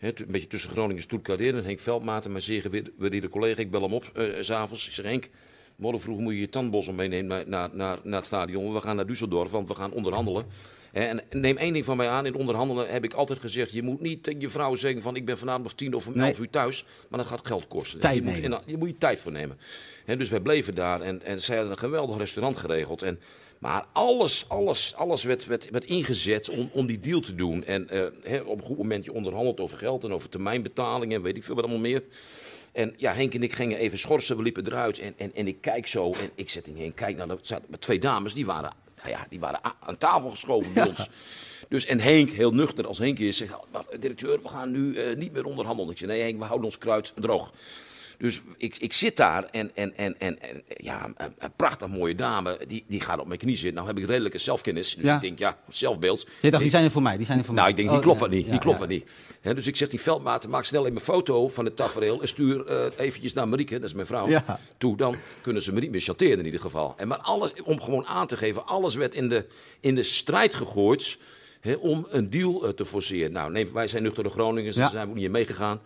Een beetje tussen Groningen en Stuttgart in. En Henk Veldmaten, mijn zeer gewaardeerde collega, ik bel hem op s s'avonds. Ik zeg Henk, morgen vroeg moet je je tandbossel meenemen naar, naar, naar, naar het stadion. We gaan naar Düsseldorf, want we gaan onderhandelen. En neem één ding van mij aan, in onderhandelen heb ik altijd gezegd... je moet niet tegen je vrouw zeggen van ik ben vanavond of tien of om Nee. elf uur thuis. Maar dat gaat geld kosten. Tijd je, moet, in- je moet je tijd voor nemen. Hè, dus wij bleven daar en, en zij hadden een geweldig restaurant geregeld. En, maar alles, alles, alles werd, werd, werd ingezet om, om die deal te doen. En eh, op een goed moment je onderhandelt over geld en over termijnbetalingen en weet ik veel wat allemaal meer. En ja, Henk en ik gingen even schorsen, we liepen eruit. En, en, en ik kijk zo en ik zet in kijk, nou, er zaten twee dames, die waren, nou ja, die waren aan tafel geschoven bij ons. Dus, en Henk, heel nuchter als Henk is, zegt, "Nou, directeur, we gaan nu eh, niet meer onderhandelen. Ik zeg, nee Henk, we houden ons kruid droog. Dus ik, ik zit daar en, en, en, en, en ja, een, een prachtig mooie dame, die, die gaat op mijn knie zitten. Nou heb ik redelijke zelfkennis, dus Ja. ik denk, ja, zelfbeeld. Je dacht, die zijn er voor mij, die zijn er voor Nou, mij. ik denk, die Oh, klopt wat niet. Die klopt wat niet. Dus ik zeg die veldmaten, maak snel even een foto van het tafereel en stuur het eventjes naar Marieke, dat is mijn vrouw, toe. Dan kunnen ze me niet meer chanteren in ieder geval. En maar alles, om gewoon aan te geven, alles werd in de, in de strijd gegooid om een deal eh, te forceren. Nou, nee, wij zijn nuchtere Groningers, Ja. daar zijn we niet in meegegaan.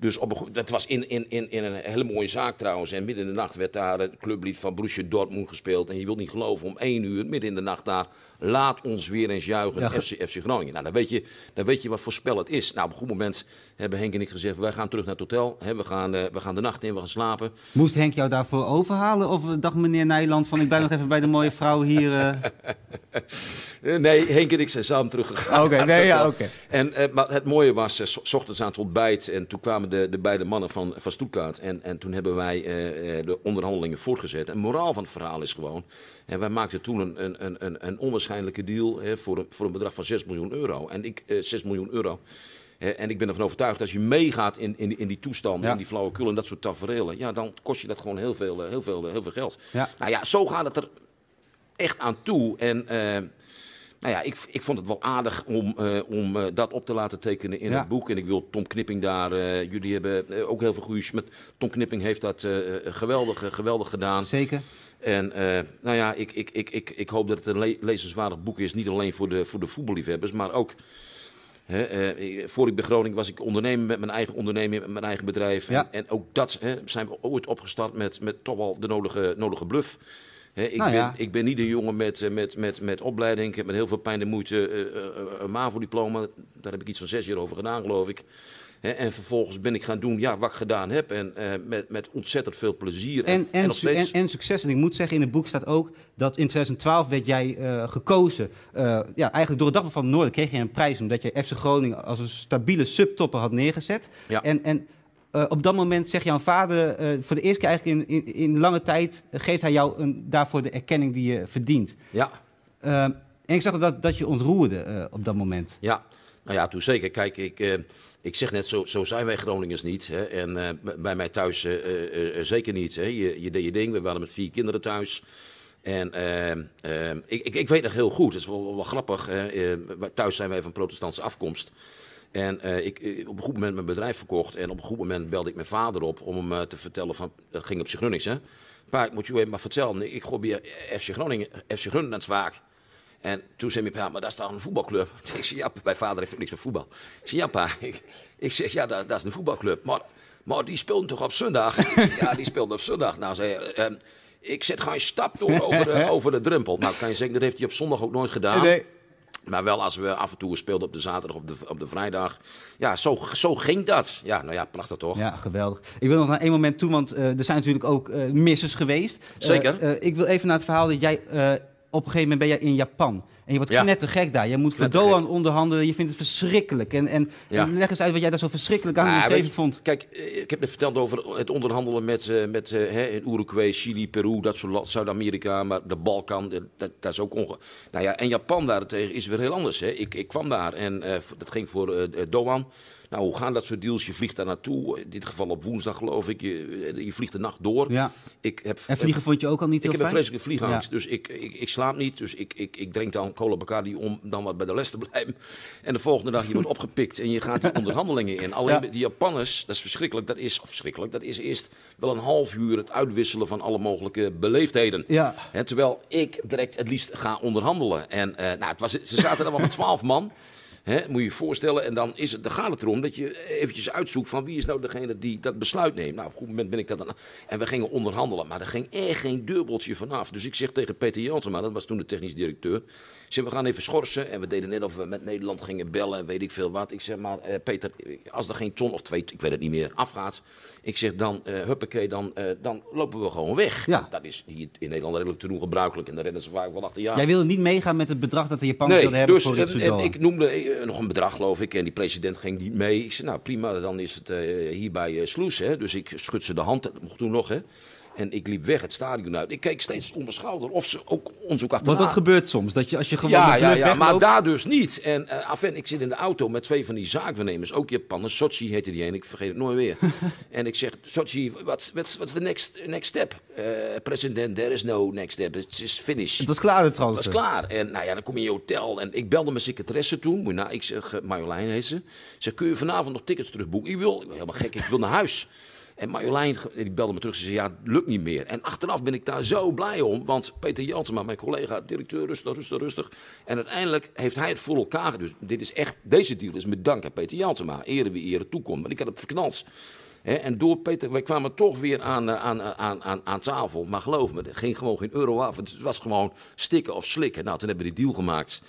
Dus op een, dat was in, in, in, in een hele mooie zaak trouwens. En midden in de nacht werd daar het clublied van Borussia Dortmund gespeeld. En je wilt niet geloven, om één uur, midden in de nacht daar... Laat ons weer eens juichen, Ja, FC, FC Groningen. Nou, dan weet, je, dan weet je wat voor spel het is. Nou, op een goed moment hebben Henk en ik gezegd... wij gaan terug naar het hotel, hè, we, gaan, eh, we gaan de nacht in, we gaan slapen. Moest Henk jou daarvoor overhalen? Of dacht meneer Nijland van ik ben nog even bij de mooie vrouw hier? eh? Eh, nee, Henk en ik zijn samen teruggegaan. Oké, nee, ja, oké. En eh, maar het mooie was, eh, s- s ochtends aan het ontbijt... en toen kwamen de, de beide mannen van, van Stuttgart... En, en toen hebben wij eh, eh, de onderhandelingen voortgezet. En moraal van het verhaal is gewoon... En wij maakten toen een, een, een, een, onwaarschijnlijke deal hè, voor, een, voor een bedrag van 6 miljoen euro. En ik, eh 6 miljoen euro. En ik ben ervan overtuigd, dat als je meegaat in, in, in die toestanden, Ja. in die flauwekul en dat soort tafereelen, ja, dan kost je dat gewoon heel veel, heel veel, heel veel geld. Ja. Nou ja, zo gaat het er echt aan toe. En nou ja, ik, ik vond het wel aardig om, eh, om eh, dat op te laten tekenen in Ja. het boek. En ik wil Tom Knipping daar, eh, jullie hebben ook heel veel goede... Met Tom Knipping heeft dat geweldig, geweldig gedaan. Zeker. En nou ja, ik, ik, ik, ik, ik hoop dat het een le lezenswaardig boek is. Niet alleen voor de, voor de voetballiefhebbers, maar ook... Hè, eh, voor ik bij Groningen was ik ondernemer met mijn eigen onderneming, met mijn eigen bedrijf. Ja. En, en ook dat zijn we ooit opgestart met, met toch wel de nodige, nodige bluff. Ik, Nou ben, ja. ik ben niet een jongen met, eh, met, met, met opleiding. Ik heb met heel veel pijn en moeite eh, eh, een MAVO-diploma. Daar heb ik iets van zes jaar over gedaan, geloof ik. En vervolgens ben ik gaan doen ja, wat ik gedaan heb. En met, met ontzettend veel plezier. En, en, en, steeds... en succes. En ik moet zeggen, in het boek staat ook dat in 2012 werd jij gekozen. ja, eigenlijk door het Dagblad van het Noorden kreeg je een prijs omdat je FC Groningen als een stabiele subtopper had neergezet. Ja. En, en eh, op dat moment zegt jouw vader, eh, voor de eerste keer eigenlijk in, in, in lange tijd, eh, geeft hij jou een, daarvoor de erkenning die je verdient. Ja, en ik zag dat, dat je ontroerde op dat moment. Ja, nou ja, toen zeker. Kijk, ik, ik zeg net, zo, zo zijn wij Groningers niet. Hè? En bij mij thuis zeker niet. Hè? Je, je deed je ding. We waren met vier kinderen thuis. En eh, eh, ik, ik, ik weet nog heel goed, het is wel, wel, grappig. Thuis zijn wij van protestantse afkomst. En eh, ik eh, op een goed moment mijn bedrijf verkocht. En op een goed moment belde ik mijn vader op om hem eh, te vertellen van... Dat ging op zich Grunnings, hè. Pa, ik moet je even maar vertellen. Ik gooi bij FC Groningen, FC Groningen zwaak. En toen zei mijn pa, maar dat is toch een voetbalclub? Ik zei, ja, mijn vader heeft niks met voetbal. Ik zei, ja pa, ik, ik zeg, ja, dat, dat is een voetbalclub. Maar, maar die speelden toch op zondag? Ja, die speelden op zondag. Nou, zei hij, ehm, ik zet geen stap door over de, over de drempel. Nou, kan je zeggen, dat heeft hij op zondag ook nooit gedaan. Nee. Maar wel als we af en toe speelden op de zaterdag of de, op de vrijdag. Ja, zo, zo ging dat. Ja, nou ja, prachtig toch? Ja, geweldig. Ik wil nog naar één moment toe, want eh, er zijn natuurlijk ook eh missers geweest. Zeker. eh, ik wil even naar het verhaal dat jij... op een gegeven moment ben jij in Japan. En je wordt Ja. knettergek daar. Je moet voor. Doan onderhandelen. Je vindt het verschrikkelijk. En, en, Ja. en leg eens uit wat jij daar zo verschrikkelijk aan je, vond. Kijk, eh, ik heb net verteld over het onderhandelen met, eh, met eh, hè, in Uruguay, Chili, Peru, dat soort Zuid-Amerika, maar de Balkan, dat, dat is ook onge... Nou ja, en Japan daarentegen is weer heel anders. Hè. Ik, ik kwam daar en dat ging voor eh, Doan. Nou, hoe gaan dat soort deals? Je vliegt daar naartoe, in dit geval op woensdag geloof ik. Je, je vliegt de nacht door. Ja. Ik heb, En vliegen vond je ook al niet ik heb een vreselijke vliegangst, dus ik, ik, ik slaap niet. Dus ik, ik, ik drink dan cola Bacardi om dan wat bij de les te blijven. En de volgende dag je wordt opgepikt en je gaat die onderhandelingen in. Alleen Ja. die Japanners, dat is verschrikkelijk. Dat is, verschrikkelijk, dat is eerst wel een half uur het uitwisselen van alle mogelijke beleefdheden. Ja. Hè, terwijl ik direct het liefst ga onderhandelen. En eh, nou, het was, ze zaten er wel met twaalf man. Hè, moet je je voorstellen. En dan, is het, dan gaat het erom dat je eventjes uitzoekt van wie is nou degene die dat besluit neemt. Nou, op een goed moment ben ik dat dan. En we gingen onderhandelen. Maar er ging echt geen dubbeltje vanaf. Dus ik zeg tegen Peter Jansma, dat was toen de technisch directeur. Zeg, we gaan even schorsen. En we deden net of we met Nederland gingen bellen en weet ik veel wat. Ik zeg maar, eh, Peter, als er geen ton of twee, ik weet het niet meer, afgaat. Ik zeg dan, eh huppakee, dan, eh, dan lopen we gewoon weg. Ja. Dat is hier in Nederland redelijk te doen gebruikelijk. En daar rennen ze vaak wel achter jaar. Jij wilde niet meegaan met het bedrag dat de Japanners wilden Nee, hebben dus voor en, Ritsu en Doan. ik noemde nog een bedrag, geloof ik. En die president ging niet mee. Ik zei, nou prima, dan is het hier bij eh, Sloes. Hè. Dus ik schud ze de hand, dat mocht toen nog. Hè. En ik liep weg het stadion uit. Ik keek steeds mijn schouder of ze ook ons ook achterna. Want dat gebeurt soms. Dat je, als je gewoon Ja, de ja, ja, maar daar dus niet. En uh, af en ik zit in de auto met twee van die zaakwaarnemers, ook Japanners. Sochi heette die een, ik vergeet het nooit meer. en ik zeg, Sochi, what's, what's the next, next step? Uh, president, there is no next step, it's just finished. Het was klaar, de Het transfer. was klaar. En nou ja, dan kom je in je hotel. En ik belde mijn secretaresse toen. Nou, ik zeg, uh, Marjolein heet ze. Zeg, kun je vanavond nog tickets terugboeken? Ik wil, ik ben helemaal gek, ik wil naar huis. En Marjolein die belde me terug. Ze zei, ja, lukt niet meer. En achteraf ben ik daar zo blij om. Want Peter Jansma, mijn collega, directeur, rustig, rustig, rustig. En uiteindelijk heeft hij het voor elkaar. Dus dit is echt, deze deal is met dank aan Peter Jansma. Ere wie ere toekomt. Maar ik had het verknald. En door Peter, wij kwamen toch weer aan, aan, aan, aan, aan tafel. Maar geloof me, er ging gewoon geen euro af. Het was gewoon stikken of slikken. Nou, toen hebben we die deal gemaakt.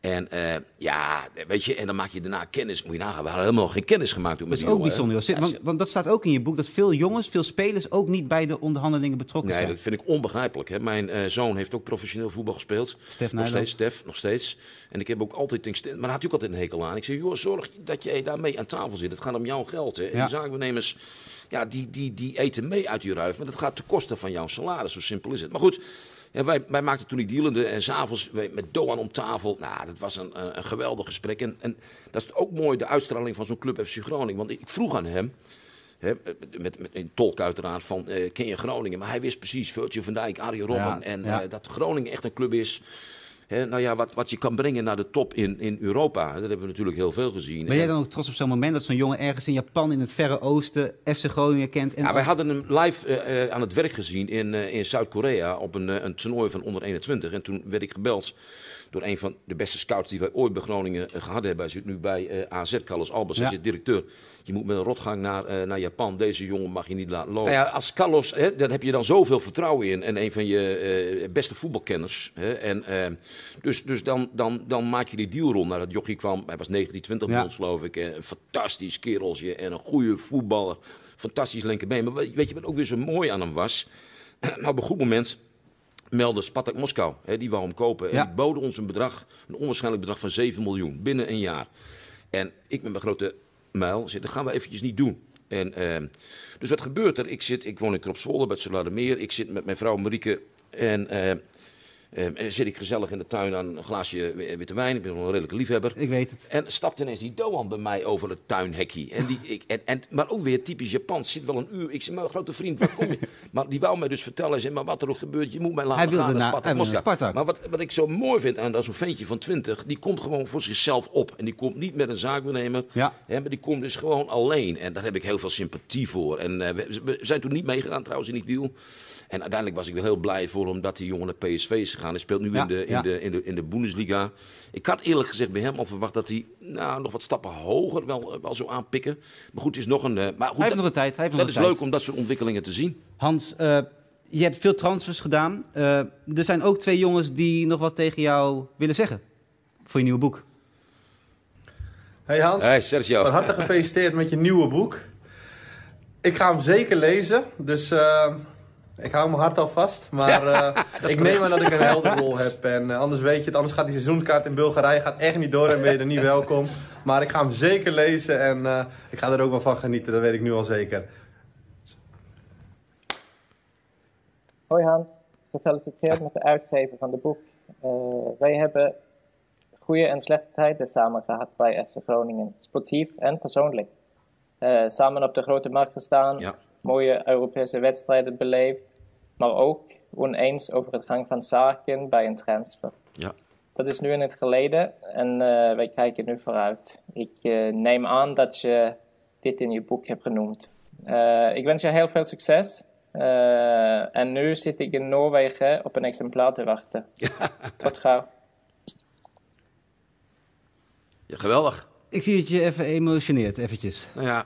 En uh, ja, weet je, en dan maak je daarna kennis. Moet je nagaan, we hadden helemaal geen kennis gemaakt. Toen Dat met is die ook jongen, bijzonder. hè. Want, want dat staat ook in je boek, dat veel jongens, veel spelers ook niet bij de onderhandelingen betrokken Nee, zijn. dat vind ik onbegrijpelijk. Hè. Mijn uh, zoon heeft ook professioneel voetbal gespeeld. Stef nog steeds, Stef, nog steeds. En ik heb ook altijd, denk, maar daar had ik ook altijd een hekel aan. Ik zeg, joh, zorg dat jij daarmee aan tafel zit. Het gaat om jouw geld. Hè. En Ja. die zaakbenemers, ja, die, die, die eten mee uit die ruif. Maar dat gaat ten koste van jouw salaris. Zo simpel is het. Maar goed, ja, wij, wij maakten toen die dealende en s'avonds met Doan om tafel. Nou, dat was een, een, geweldig gesprek. En, en dat is ook mooi, de uitstraling van zo'n club FC Groningen. Want ik vroeg aan hem, hè, met, met een tolk uiteraard, van eh, ken je Groningen? Maar hij wist precies, Virtue van Dijk, Arie Robben. Ja, en ja. eh, dat Groningen echt een club is... Hè, nou ja, wat, wat je kan brengen naar de top in, in Europa. Dat hebben we natuurlijk heel veel gezien. Ben jij dan ook trots op zo'n moment dat zo'n jongen ergens in Japan, in het Verre Oosten, FC Groningen kent? En Ja, wij hadden hem live eh, eh, aan het werk gezien in, eh, in Zuid-Korea op een, een toernooi van onder 21. En toen werd ik gebeld door een van de beste scouts die wij ooit bij Groningen eh, gehad hebben. Hij zit nu bij eh, AZ, Carlos Albers. Ja. Hij zit directeur. Je moet met een rotgang naar, eh, naar Japan. Deze jongen mag je niet laten lopen. Nou ja, als Carlos, hè, daar heb je dan zoveel vertrouwen in. En een van je eh, beste voetbalkenners. Hè, en, dus dus dan, dan, dan maak je die deal rond. Nou, dat jochie kwam, hij was 19, 20 Ja. ons geloof ik. eh, Een fantastisch kereltje en een goede voetballer. Fantastisch linkerbeen. Maar weet je wat ook weer zo mooi aan hem was? Op een goed moment meldde Spartak Moskou. Hè, die wou hem kopen. En Ja. die boden ons een bedrag, een onwaarschijnlijk bedrag van 7 miljoen binnen een jaar. En ik met mijn grote muil zei, dat gaan we eventjes niet doen. En, ehm, dus wat gebeurt er? Ik, zit, ik woon in Kropswolde bij het Solardermeer. Ik zit met mijn vrouw Marieke en eh, eh, zit ik gezellig in de tuin aan een glaasje witte wijn. Ik ben wel een redelijke liefhebber. Ik weet het. En stapt ineens die Doan bij mij over het tuinhekkie. En die, ik, en, en, maar ook weer typisch Japans. Zit wel een uur. Ik zeg, mijn grote vriend, waar kom je? Maar die wou mij dus vertellen. Hij zei, maar wat er ook gebeurt, je moet mij laten Hij gaan naar Spartak hij wilde Moskou. naar Spartak. Maar wat, wat ik zo mooi vind aan dat zo'n ventje van 20, die komt gewoon voor zichzelf op. En die komt niet met een zaakbenemer. Ja. Hè, maar die komt dus gewoon alleen. En daar heb ik heel veel sympathie voor. En eh, we, we zijn toen niet meegegaan trouwens in die deal. En uiteindelijk was ik wel heel blij voor hem dat die jongen naar PSV is gegaan. Hij speelt nu Ja, in, de, in, ja. de, in, de, in de Bundesliga. Ik had eerlijk gezegd bij hem al verwacht dat hij nou, nog wat stappen hoger wel, wel zou aanpikken. Maar goed, het is nog een... eh, maar goed, Hij heeft dat- nog de tijd. Hij heeft dat nog is de tijd. leuk om dat soort ontwikkelingen te zien. Hans, eh, je hebt veel transfers gedaan. Eh, er zijn ook twee jongens die nog wat tegen jou willen zeggen. voor je nieuwe boek. Hey Hans, Hey Sergio. van harte gefeliciteerd met je nieuwe boek. Ik ga hem zeker lezen, dus eh, ik hou mijn hart al vast. Maar eh, ik neem aan dat ik een helderrol heb. En eh, anders weet je het, anders gaat die seizoenkaart in Bulgarije gaat echt niet door en ben je er niet welkom. Maar ik ga hem zeker lezen en eh, ik ga er ook wel van genieten, dat weet ik nu al zeker. Hoi Hans, gefeliciteerd met de uitgeven van de boek. Eh, wij hebben goede en slechte tijden samen gehad bij FC Groningen, sportief en persoonlijk. Eh, samen op de grote markt gestaan, Ja. mooie Europese wedstrijden beleefd, maar ook oneens over het gang van zaken bij een transfer. Ja. Dat is nu in het geleden en eh, wij kijken nu vooruit. Ik eh, neem aan dat je dit in je boek hebt genoemd. Eh, ik wens je heel veel succes. Eh, en nu zit ik in Noorwegen op een exemplaar te wachten. Tot gauw. Ja, geweldig. Ik zie dat je even emotioneert, eventjes. Nou ja,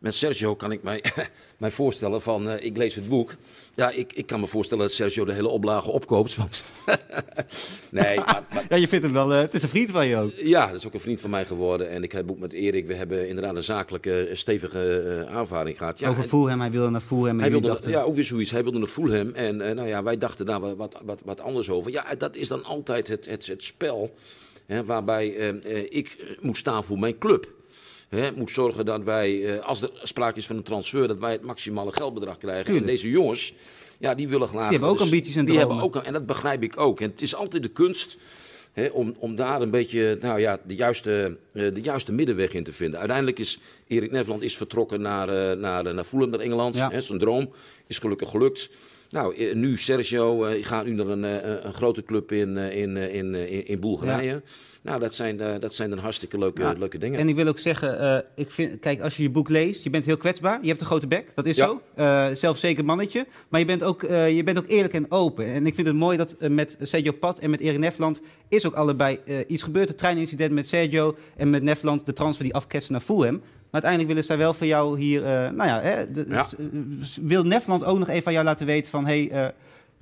met Sergio kan ik mij, mij voorstellen van, eh, ik lees het boek. Ja, ik, ik kan me voorstellen dat Sergio de hele oplage opkoopt. Want nee, maar, maar- Ja, je vindt hem wel, eh, het is een vriend van je ook. ja, dat is ook een vriend van mij geworden. En ik heb boek met Erik, we hebben inderdaad een zakelijke, eh, stevige aanvaring gehad. Ja, Over Fulham, hij wilde naar Fulham. Hij wilde, dachten, ja, ook weer zoiets. Hij wilde naar Fulham. En nou ja, wij dachten daar wat, wat, wat, wat anders over. Ja, dat is dan altijd het, het, het spel hè, waarbij ik moet staan voor mijn club. Hè, moet zorgen dat wij, eh, als er sprake is van een transfer, dat wij het maximale geldbedrag krijgen. Tuurlijk. En deze jongens, ja, die willen graag... Die hebben ook dus- ambities en die hebben ook, En dat begrijp ik ook. En het is altijd de kunst om, om daar een beetje nou ja, de, juiste, eh, de juiste middenweg in te vinden. Uiteindelijk is Erik Nederland is vertrokken naar, eh, naar, naar Fulham, naar Engeland. Ja. Hè, zijn droom is gelukkig gelukt. Nou, nu Sergio eh, gaat nu naar een, eh, een grote club in, eh, in, in, in, Bulgarije. Nou, dat zijn, dat zijn dan hartstikke leuke, Ja. leuke dingen. En ik wil ook zeggen, ik vind, kijk, als je je boek leest, je bent heel kwetsbaar. Je hebt een grote bek, dat is Ja. zo. Eh zelfzeker mannetje. Maar je bent, ook, je bent ook eerlijk en open. En ik vind het mooi dat met Sergio Pat en met Erik Nefland is ook allebei iets gebeurd. Het treinincident met Sergio en met Nefland, de transfer die afketste naar Fulham. Maar uiteindelijk willen zij wel van jou hier, eh, nou ja, hè, de- Ja. wil Nefland ook nog even aan jou laten weten van, hé, hey, eh,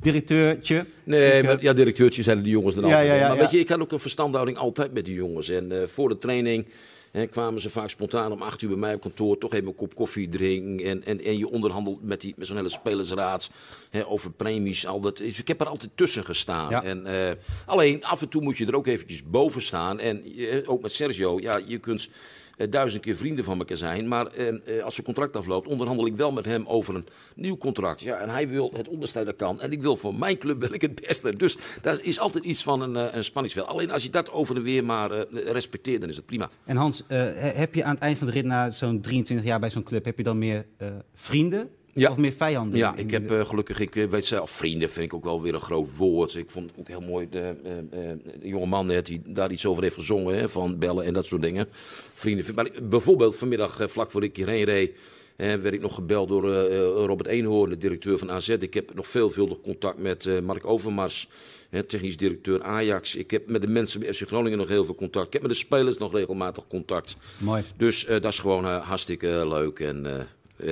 directeurtje. Nee, eh, maar, ja, directeurtje zijn die jongens dan Ja, altijd. ja, ja, maar ja. weet je, ik had ook een verstandhouding altijd met die jongens. En voor de training hè, kwamen ze vaak spontaan om acht uur bij mij op kantoor. Toch even een kop koffie drinken. En, en, en je onderhandelt met, die, met zo'n hele spelersraad hè, over premies. Al dat. Dus ik heb er altijd tussen gestaan. En, alleen af en toe moet je er ook eventjes boven staan. En ook met Sergio, ja, je kunt duizend keer vrienden van elkaar zijn. Maar eh, eh, als zijn contract afloopt, onderhandel ik wel met hem over een nieuw contract. Ja, en hij wil het onderste dat kan. En ik wil voor mijn club wil ik het beste. Dus daar is altijd iets van een, eh, een spanningsveld. Alleen als je dat over en weer maar eh, respecteert, dan is het prima. En Hans, eh, he- heb je aan het eind van de rit na zo'n 23 jaar bij zo'n club, heb je dan meer eh, vrienden Ja. of meer vijanden? Ja, ik heb eh, gelukkig, ik eh, weet zelf, vrienden vind ik ook wel weer een groot woord. Ik vond ook heel mooi, de, eh, de jonge man net die daar iets over heeft gezongen, hè, van bellen en dat soort dingen. Vrienden, maar bijvoorbeeld vanmiddag, vlak voor ik hierheen reed, werd ik nog gebeld door Robert Eenhoorn, de directeur van AZ. Ik heb nog veelvuldig contact met Mark Overmars, technisch directeur Ajax. Ik heb met de mensen bij FC Groningen nog heel veel contact. Ik heb met de spelers nog regelmatig contact. Mooi. Dus dat is gewoon hartstikke leuk. En,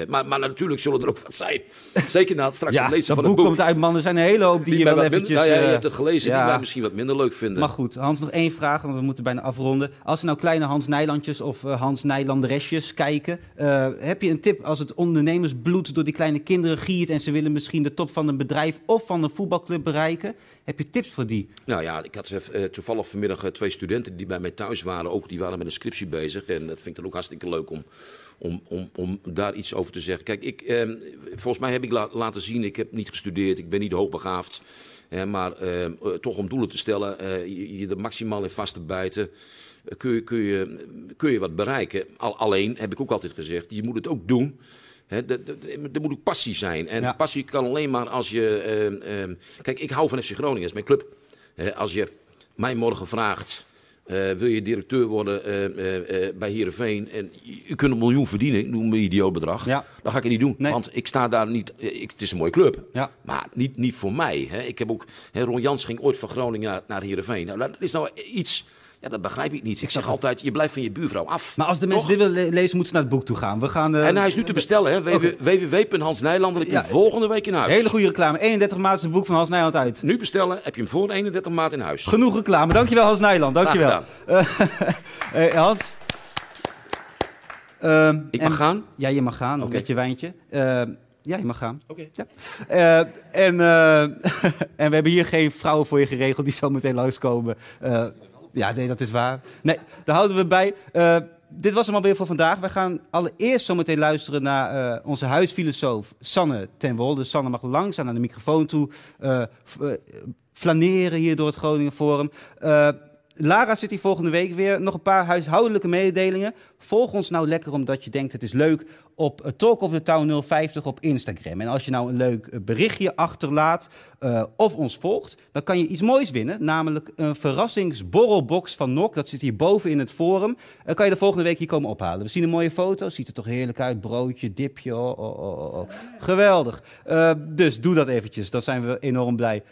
maar, maar natuurlijk zullen er ook wat zijn. Zeker na het straks Ja, het lezen van boek, het boek. komt uit, man. Er zijn een hele hoop die, Die je wel eventjes... nou ja, je eh, hebt het gelezen, die mij misschien wat minder leuk vinden. Maar goed, Hans, nog één vraag, want we moeten bijna afronden. Als er nou kleine Hans Nijlandjes of eh, Hans Nijlanderesjes kijken, eh, heb je een tip als het ondernemersbloed door die kleine kinderen giert en ze willen misschien de top van een bedrijf of van een voetbalclub bereiken? Heb je tips voor die? Nou ja, ik had eh, toevallig vanmiddag eh, twee studenten die bij mij thuis waren. Ook die waren met een scriptie bezig. En dat vind ik dan ook hartstikke leuk om, om, om, om daar iets over te zeggen. Kijk, ik, eh, volgens mij heb ik la- laten zien, ik heb niet gestudeerd, ik ben niet hoogbegaafd. Hè, maar eh, eh, toch om doelen te stellen, eh, je, je er maximaal in vast te bijten. eh, Kun je, kun, je, kun je wat bereiken. Al, alleen heb ik ook altijd gezegd, je moet het ook doen. Er moet ook passie zijn. En Ja. passie kan alleen maar als je. ehm, ehm, kijk, ik hou van FC Groningen, dat is mijn club. Als je mij morgen vraagt. Eh, wil je directeur worden eh, eh, bij Heerenveen en je, kunt een miljoen verdienen, ik noem een idioot bedrag, Ja. dan ga ik het niet doen. Nee. Want ik sta daar niet, ik, het is een mooie club, Ja. maar niet, niet voor mij. Hè. Ik heb ook, hè, Ron Jans ging ooit van Groningen naar, naar Heerenveen. Nou, dat is nou iets, Ja, dat begrijp ik niet. Ik zeg altijd, je blijft van je buurvrouw af. Maar als de mensen dit willen le- lezen, moeten ze naar het boek toe gaan. We gaan eh, En hij is nu te bestellen, hè? Oké. www.hansnijlander. Ik Ja. ben volgende week in huis. Hele goede reclame. 31 maart is het boek van Hans Nijland uit. Nu bestellen, heb je hem voor 31 maart in huis. Genoeg reclame. Dankjewel Hans Nijland. Dankjewel. Graag Eh, eh, Hans. Ehm, Ik mag en- gaan? Ja, je mag gaan. Oké. Met je wijntje. Ehm, ja, je mag gaan. Oké. Ja. En, en we hebben hier geen vrouwen voor je geregeld die zo meteen langskomen. Eh, ja, nee, dat is waar. Nee, daar houden we bij. Eh, dit was hem alweer voor vandaag. We gaan allereerst zo meteen luisteren naar eh, onze huisfilosoof Sanne ten Wolde. Sanne mag langzaam naar de microfoon toe eh, flaneren hier door het Groningen Forum. Lara zit hier volgende week weer. Nog een paar huishoudelijke mededelingen. Volg ons nou lekker omdat je denkt het is leuk op eh, Talk of the Town 050 op Instagram. En als je nou een leuk eh, berichtje achterlaat eh, of ons volgt, dan kan je iets moois winnen. Namelijk een verrassingsborrelbox van NOK. Dat zit hier boven in het forum. Eh, kan je de volgende week hier komen ophalen. We zien een mooie foto. Ziet er toch heerlijk uit. Broodje, dipje. Oh, oh, oh, oh, oh. Geweldig. Dus doe dat eventjes. Dan zijn we enorm blij.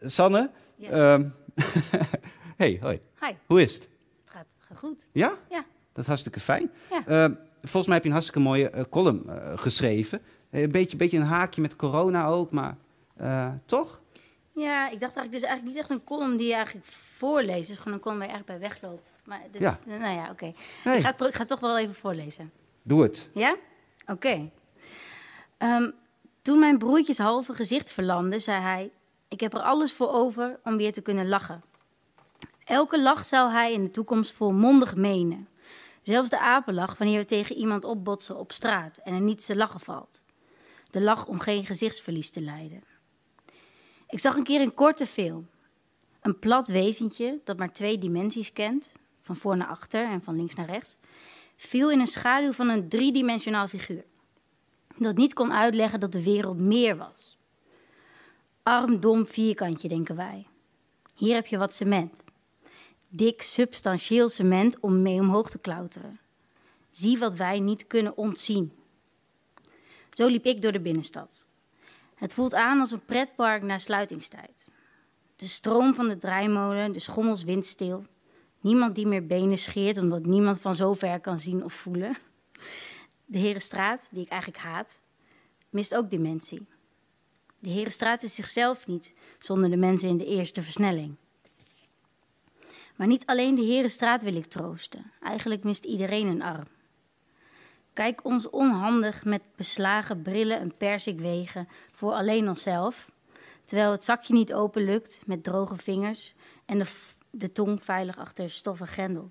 Sanne? ehm, hey, hoi. Hi. Hoe is het? Het gaat, gaat goed. Ja? Ja. Dat is hartstikke fijn. Ja. Eh, volgens mij heb je een hartstikke mooie eh, column eh, geschreven. Eh, een beetje, beetje een haakje met corona ook, maar toch? Ja, ik dacht eigenlijk, is eigenlijk niet echt een column die je eigenlijk voorleest. Het is gewoon een column waar je echt bij wegloopt. Maar dit, Ja. Nou ja, oké. Nee. Ik, ga ik toch wel even voorlezen. Doe het. Ja? Oké. Ehm, toen mijn broertjes halve gezicht verlamde, zei hij... Ik heb er alles voor over om weer te kunnen lachen. Elke lach zou hij in de toekomst volmondig menen. Zelfs de apenlach wanneer we tegen iemand opbotsen op straat en er niets te lachen valt. De lach om geen gezichtsverlies te lijden. Ik zag een keer een korte film. Een plat wezentje dat maar twee dimensies kent, van voor naar achter en van links naar rechts, viel in een schaduw van een driedimensionaal figuur. Dat niet kon uitleggen dat de wereld meer was. Arm, dom vierkantje, denken wij. Hier heb je wat cement. Dik, substantieel cement om mee omhoog te klauteren. Zie wat wij niet kunnen ontzien. Zo liep ik door de binnenstad. Het voelt aan als een pretpark na sluitingstijd. De stroom van de draaimolen, de schommels windstil. Niemand die meer benen scheert omdat niemand van zo ver kan zien of voelen. De Herenstraat, die ik eigenlijk haat, mist ook dimensie. De Herenstraat is zichzelf niet zonder de mensen in de eerste versnelling. Maar niet alleen de Herenstraat wil ik troosten. Eigenlijk mist iedereen een arm. Kijk ons onhandig met beslagen brillen en persik wegen voor alleen onszelf, terwijl het zakje niet open lukt met droge vingers en de, de tong veilig achter stoffen grendel.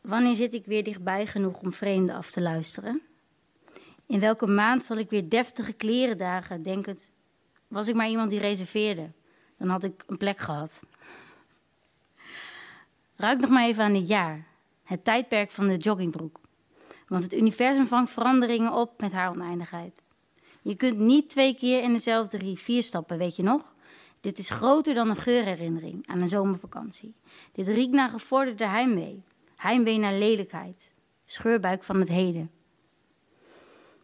Wanneer zit ik weer dichtbij genoeg om vreemden af te luisteren? In welke maand zal ik weer deftige kleren dragen, denkend, was ik maar iemand die reserveerde, dan had ik een plek gehad. Ruik nog maar even aan dit jaar, het tijdperk van de joggingbroek. Want het universum vangt veranderingen op met haar oneindigheid. Je kunt niet twee keer in dezelfde rivier stappen, weet je nog? Dit is groter dan een geurherinnering aan een zomervakantie. Dit riekt naar gevorderde heimwee. Heimwee naar lelijkheid. Scheurbuik van het heden.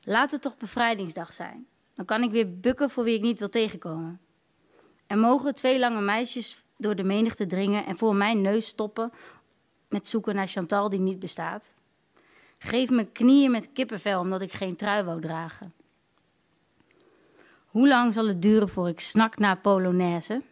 Laat het toch bevrijdingsdag zijn. Dan kan ik weer bukken voor wie ik niet wil tegenkomen. Er mogen twee lange meisjes door de menigte dringen en voor mijn neus stoppen met zoeken naar Chantal die niet bestaat. Geef me knieën met kippenvel omdat ik geen trui wou dragen. Hoe lang zal het duren voor ik snak naar Polonaise?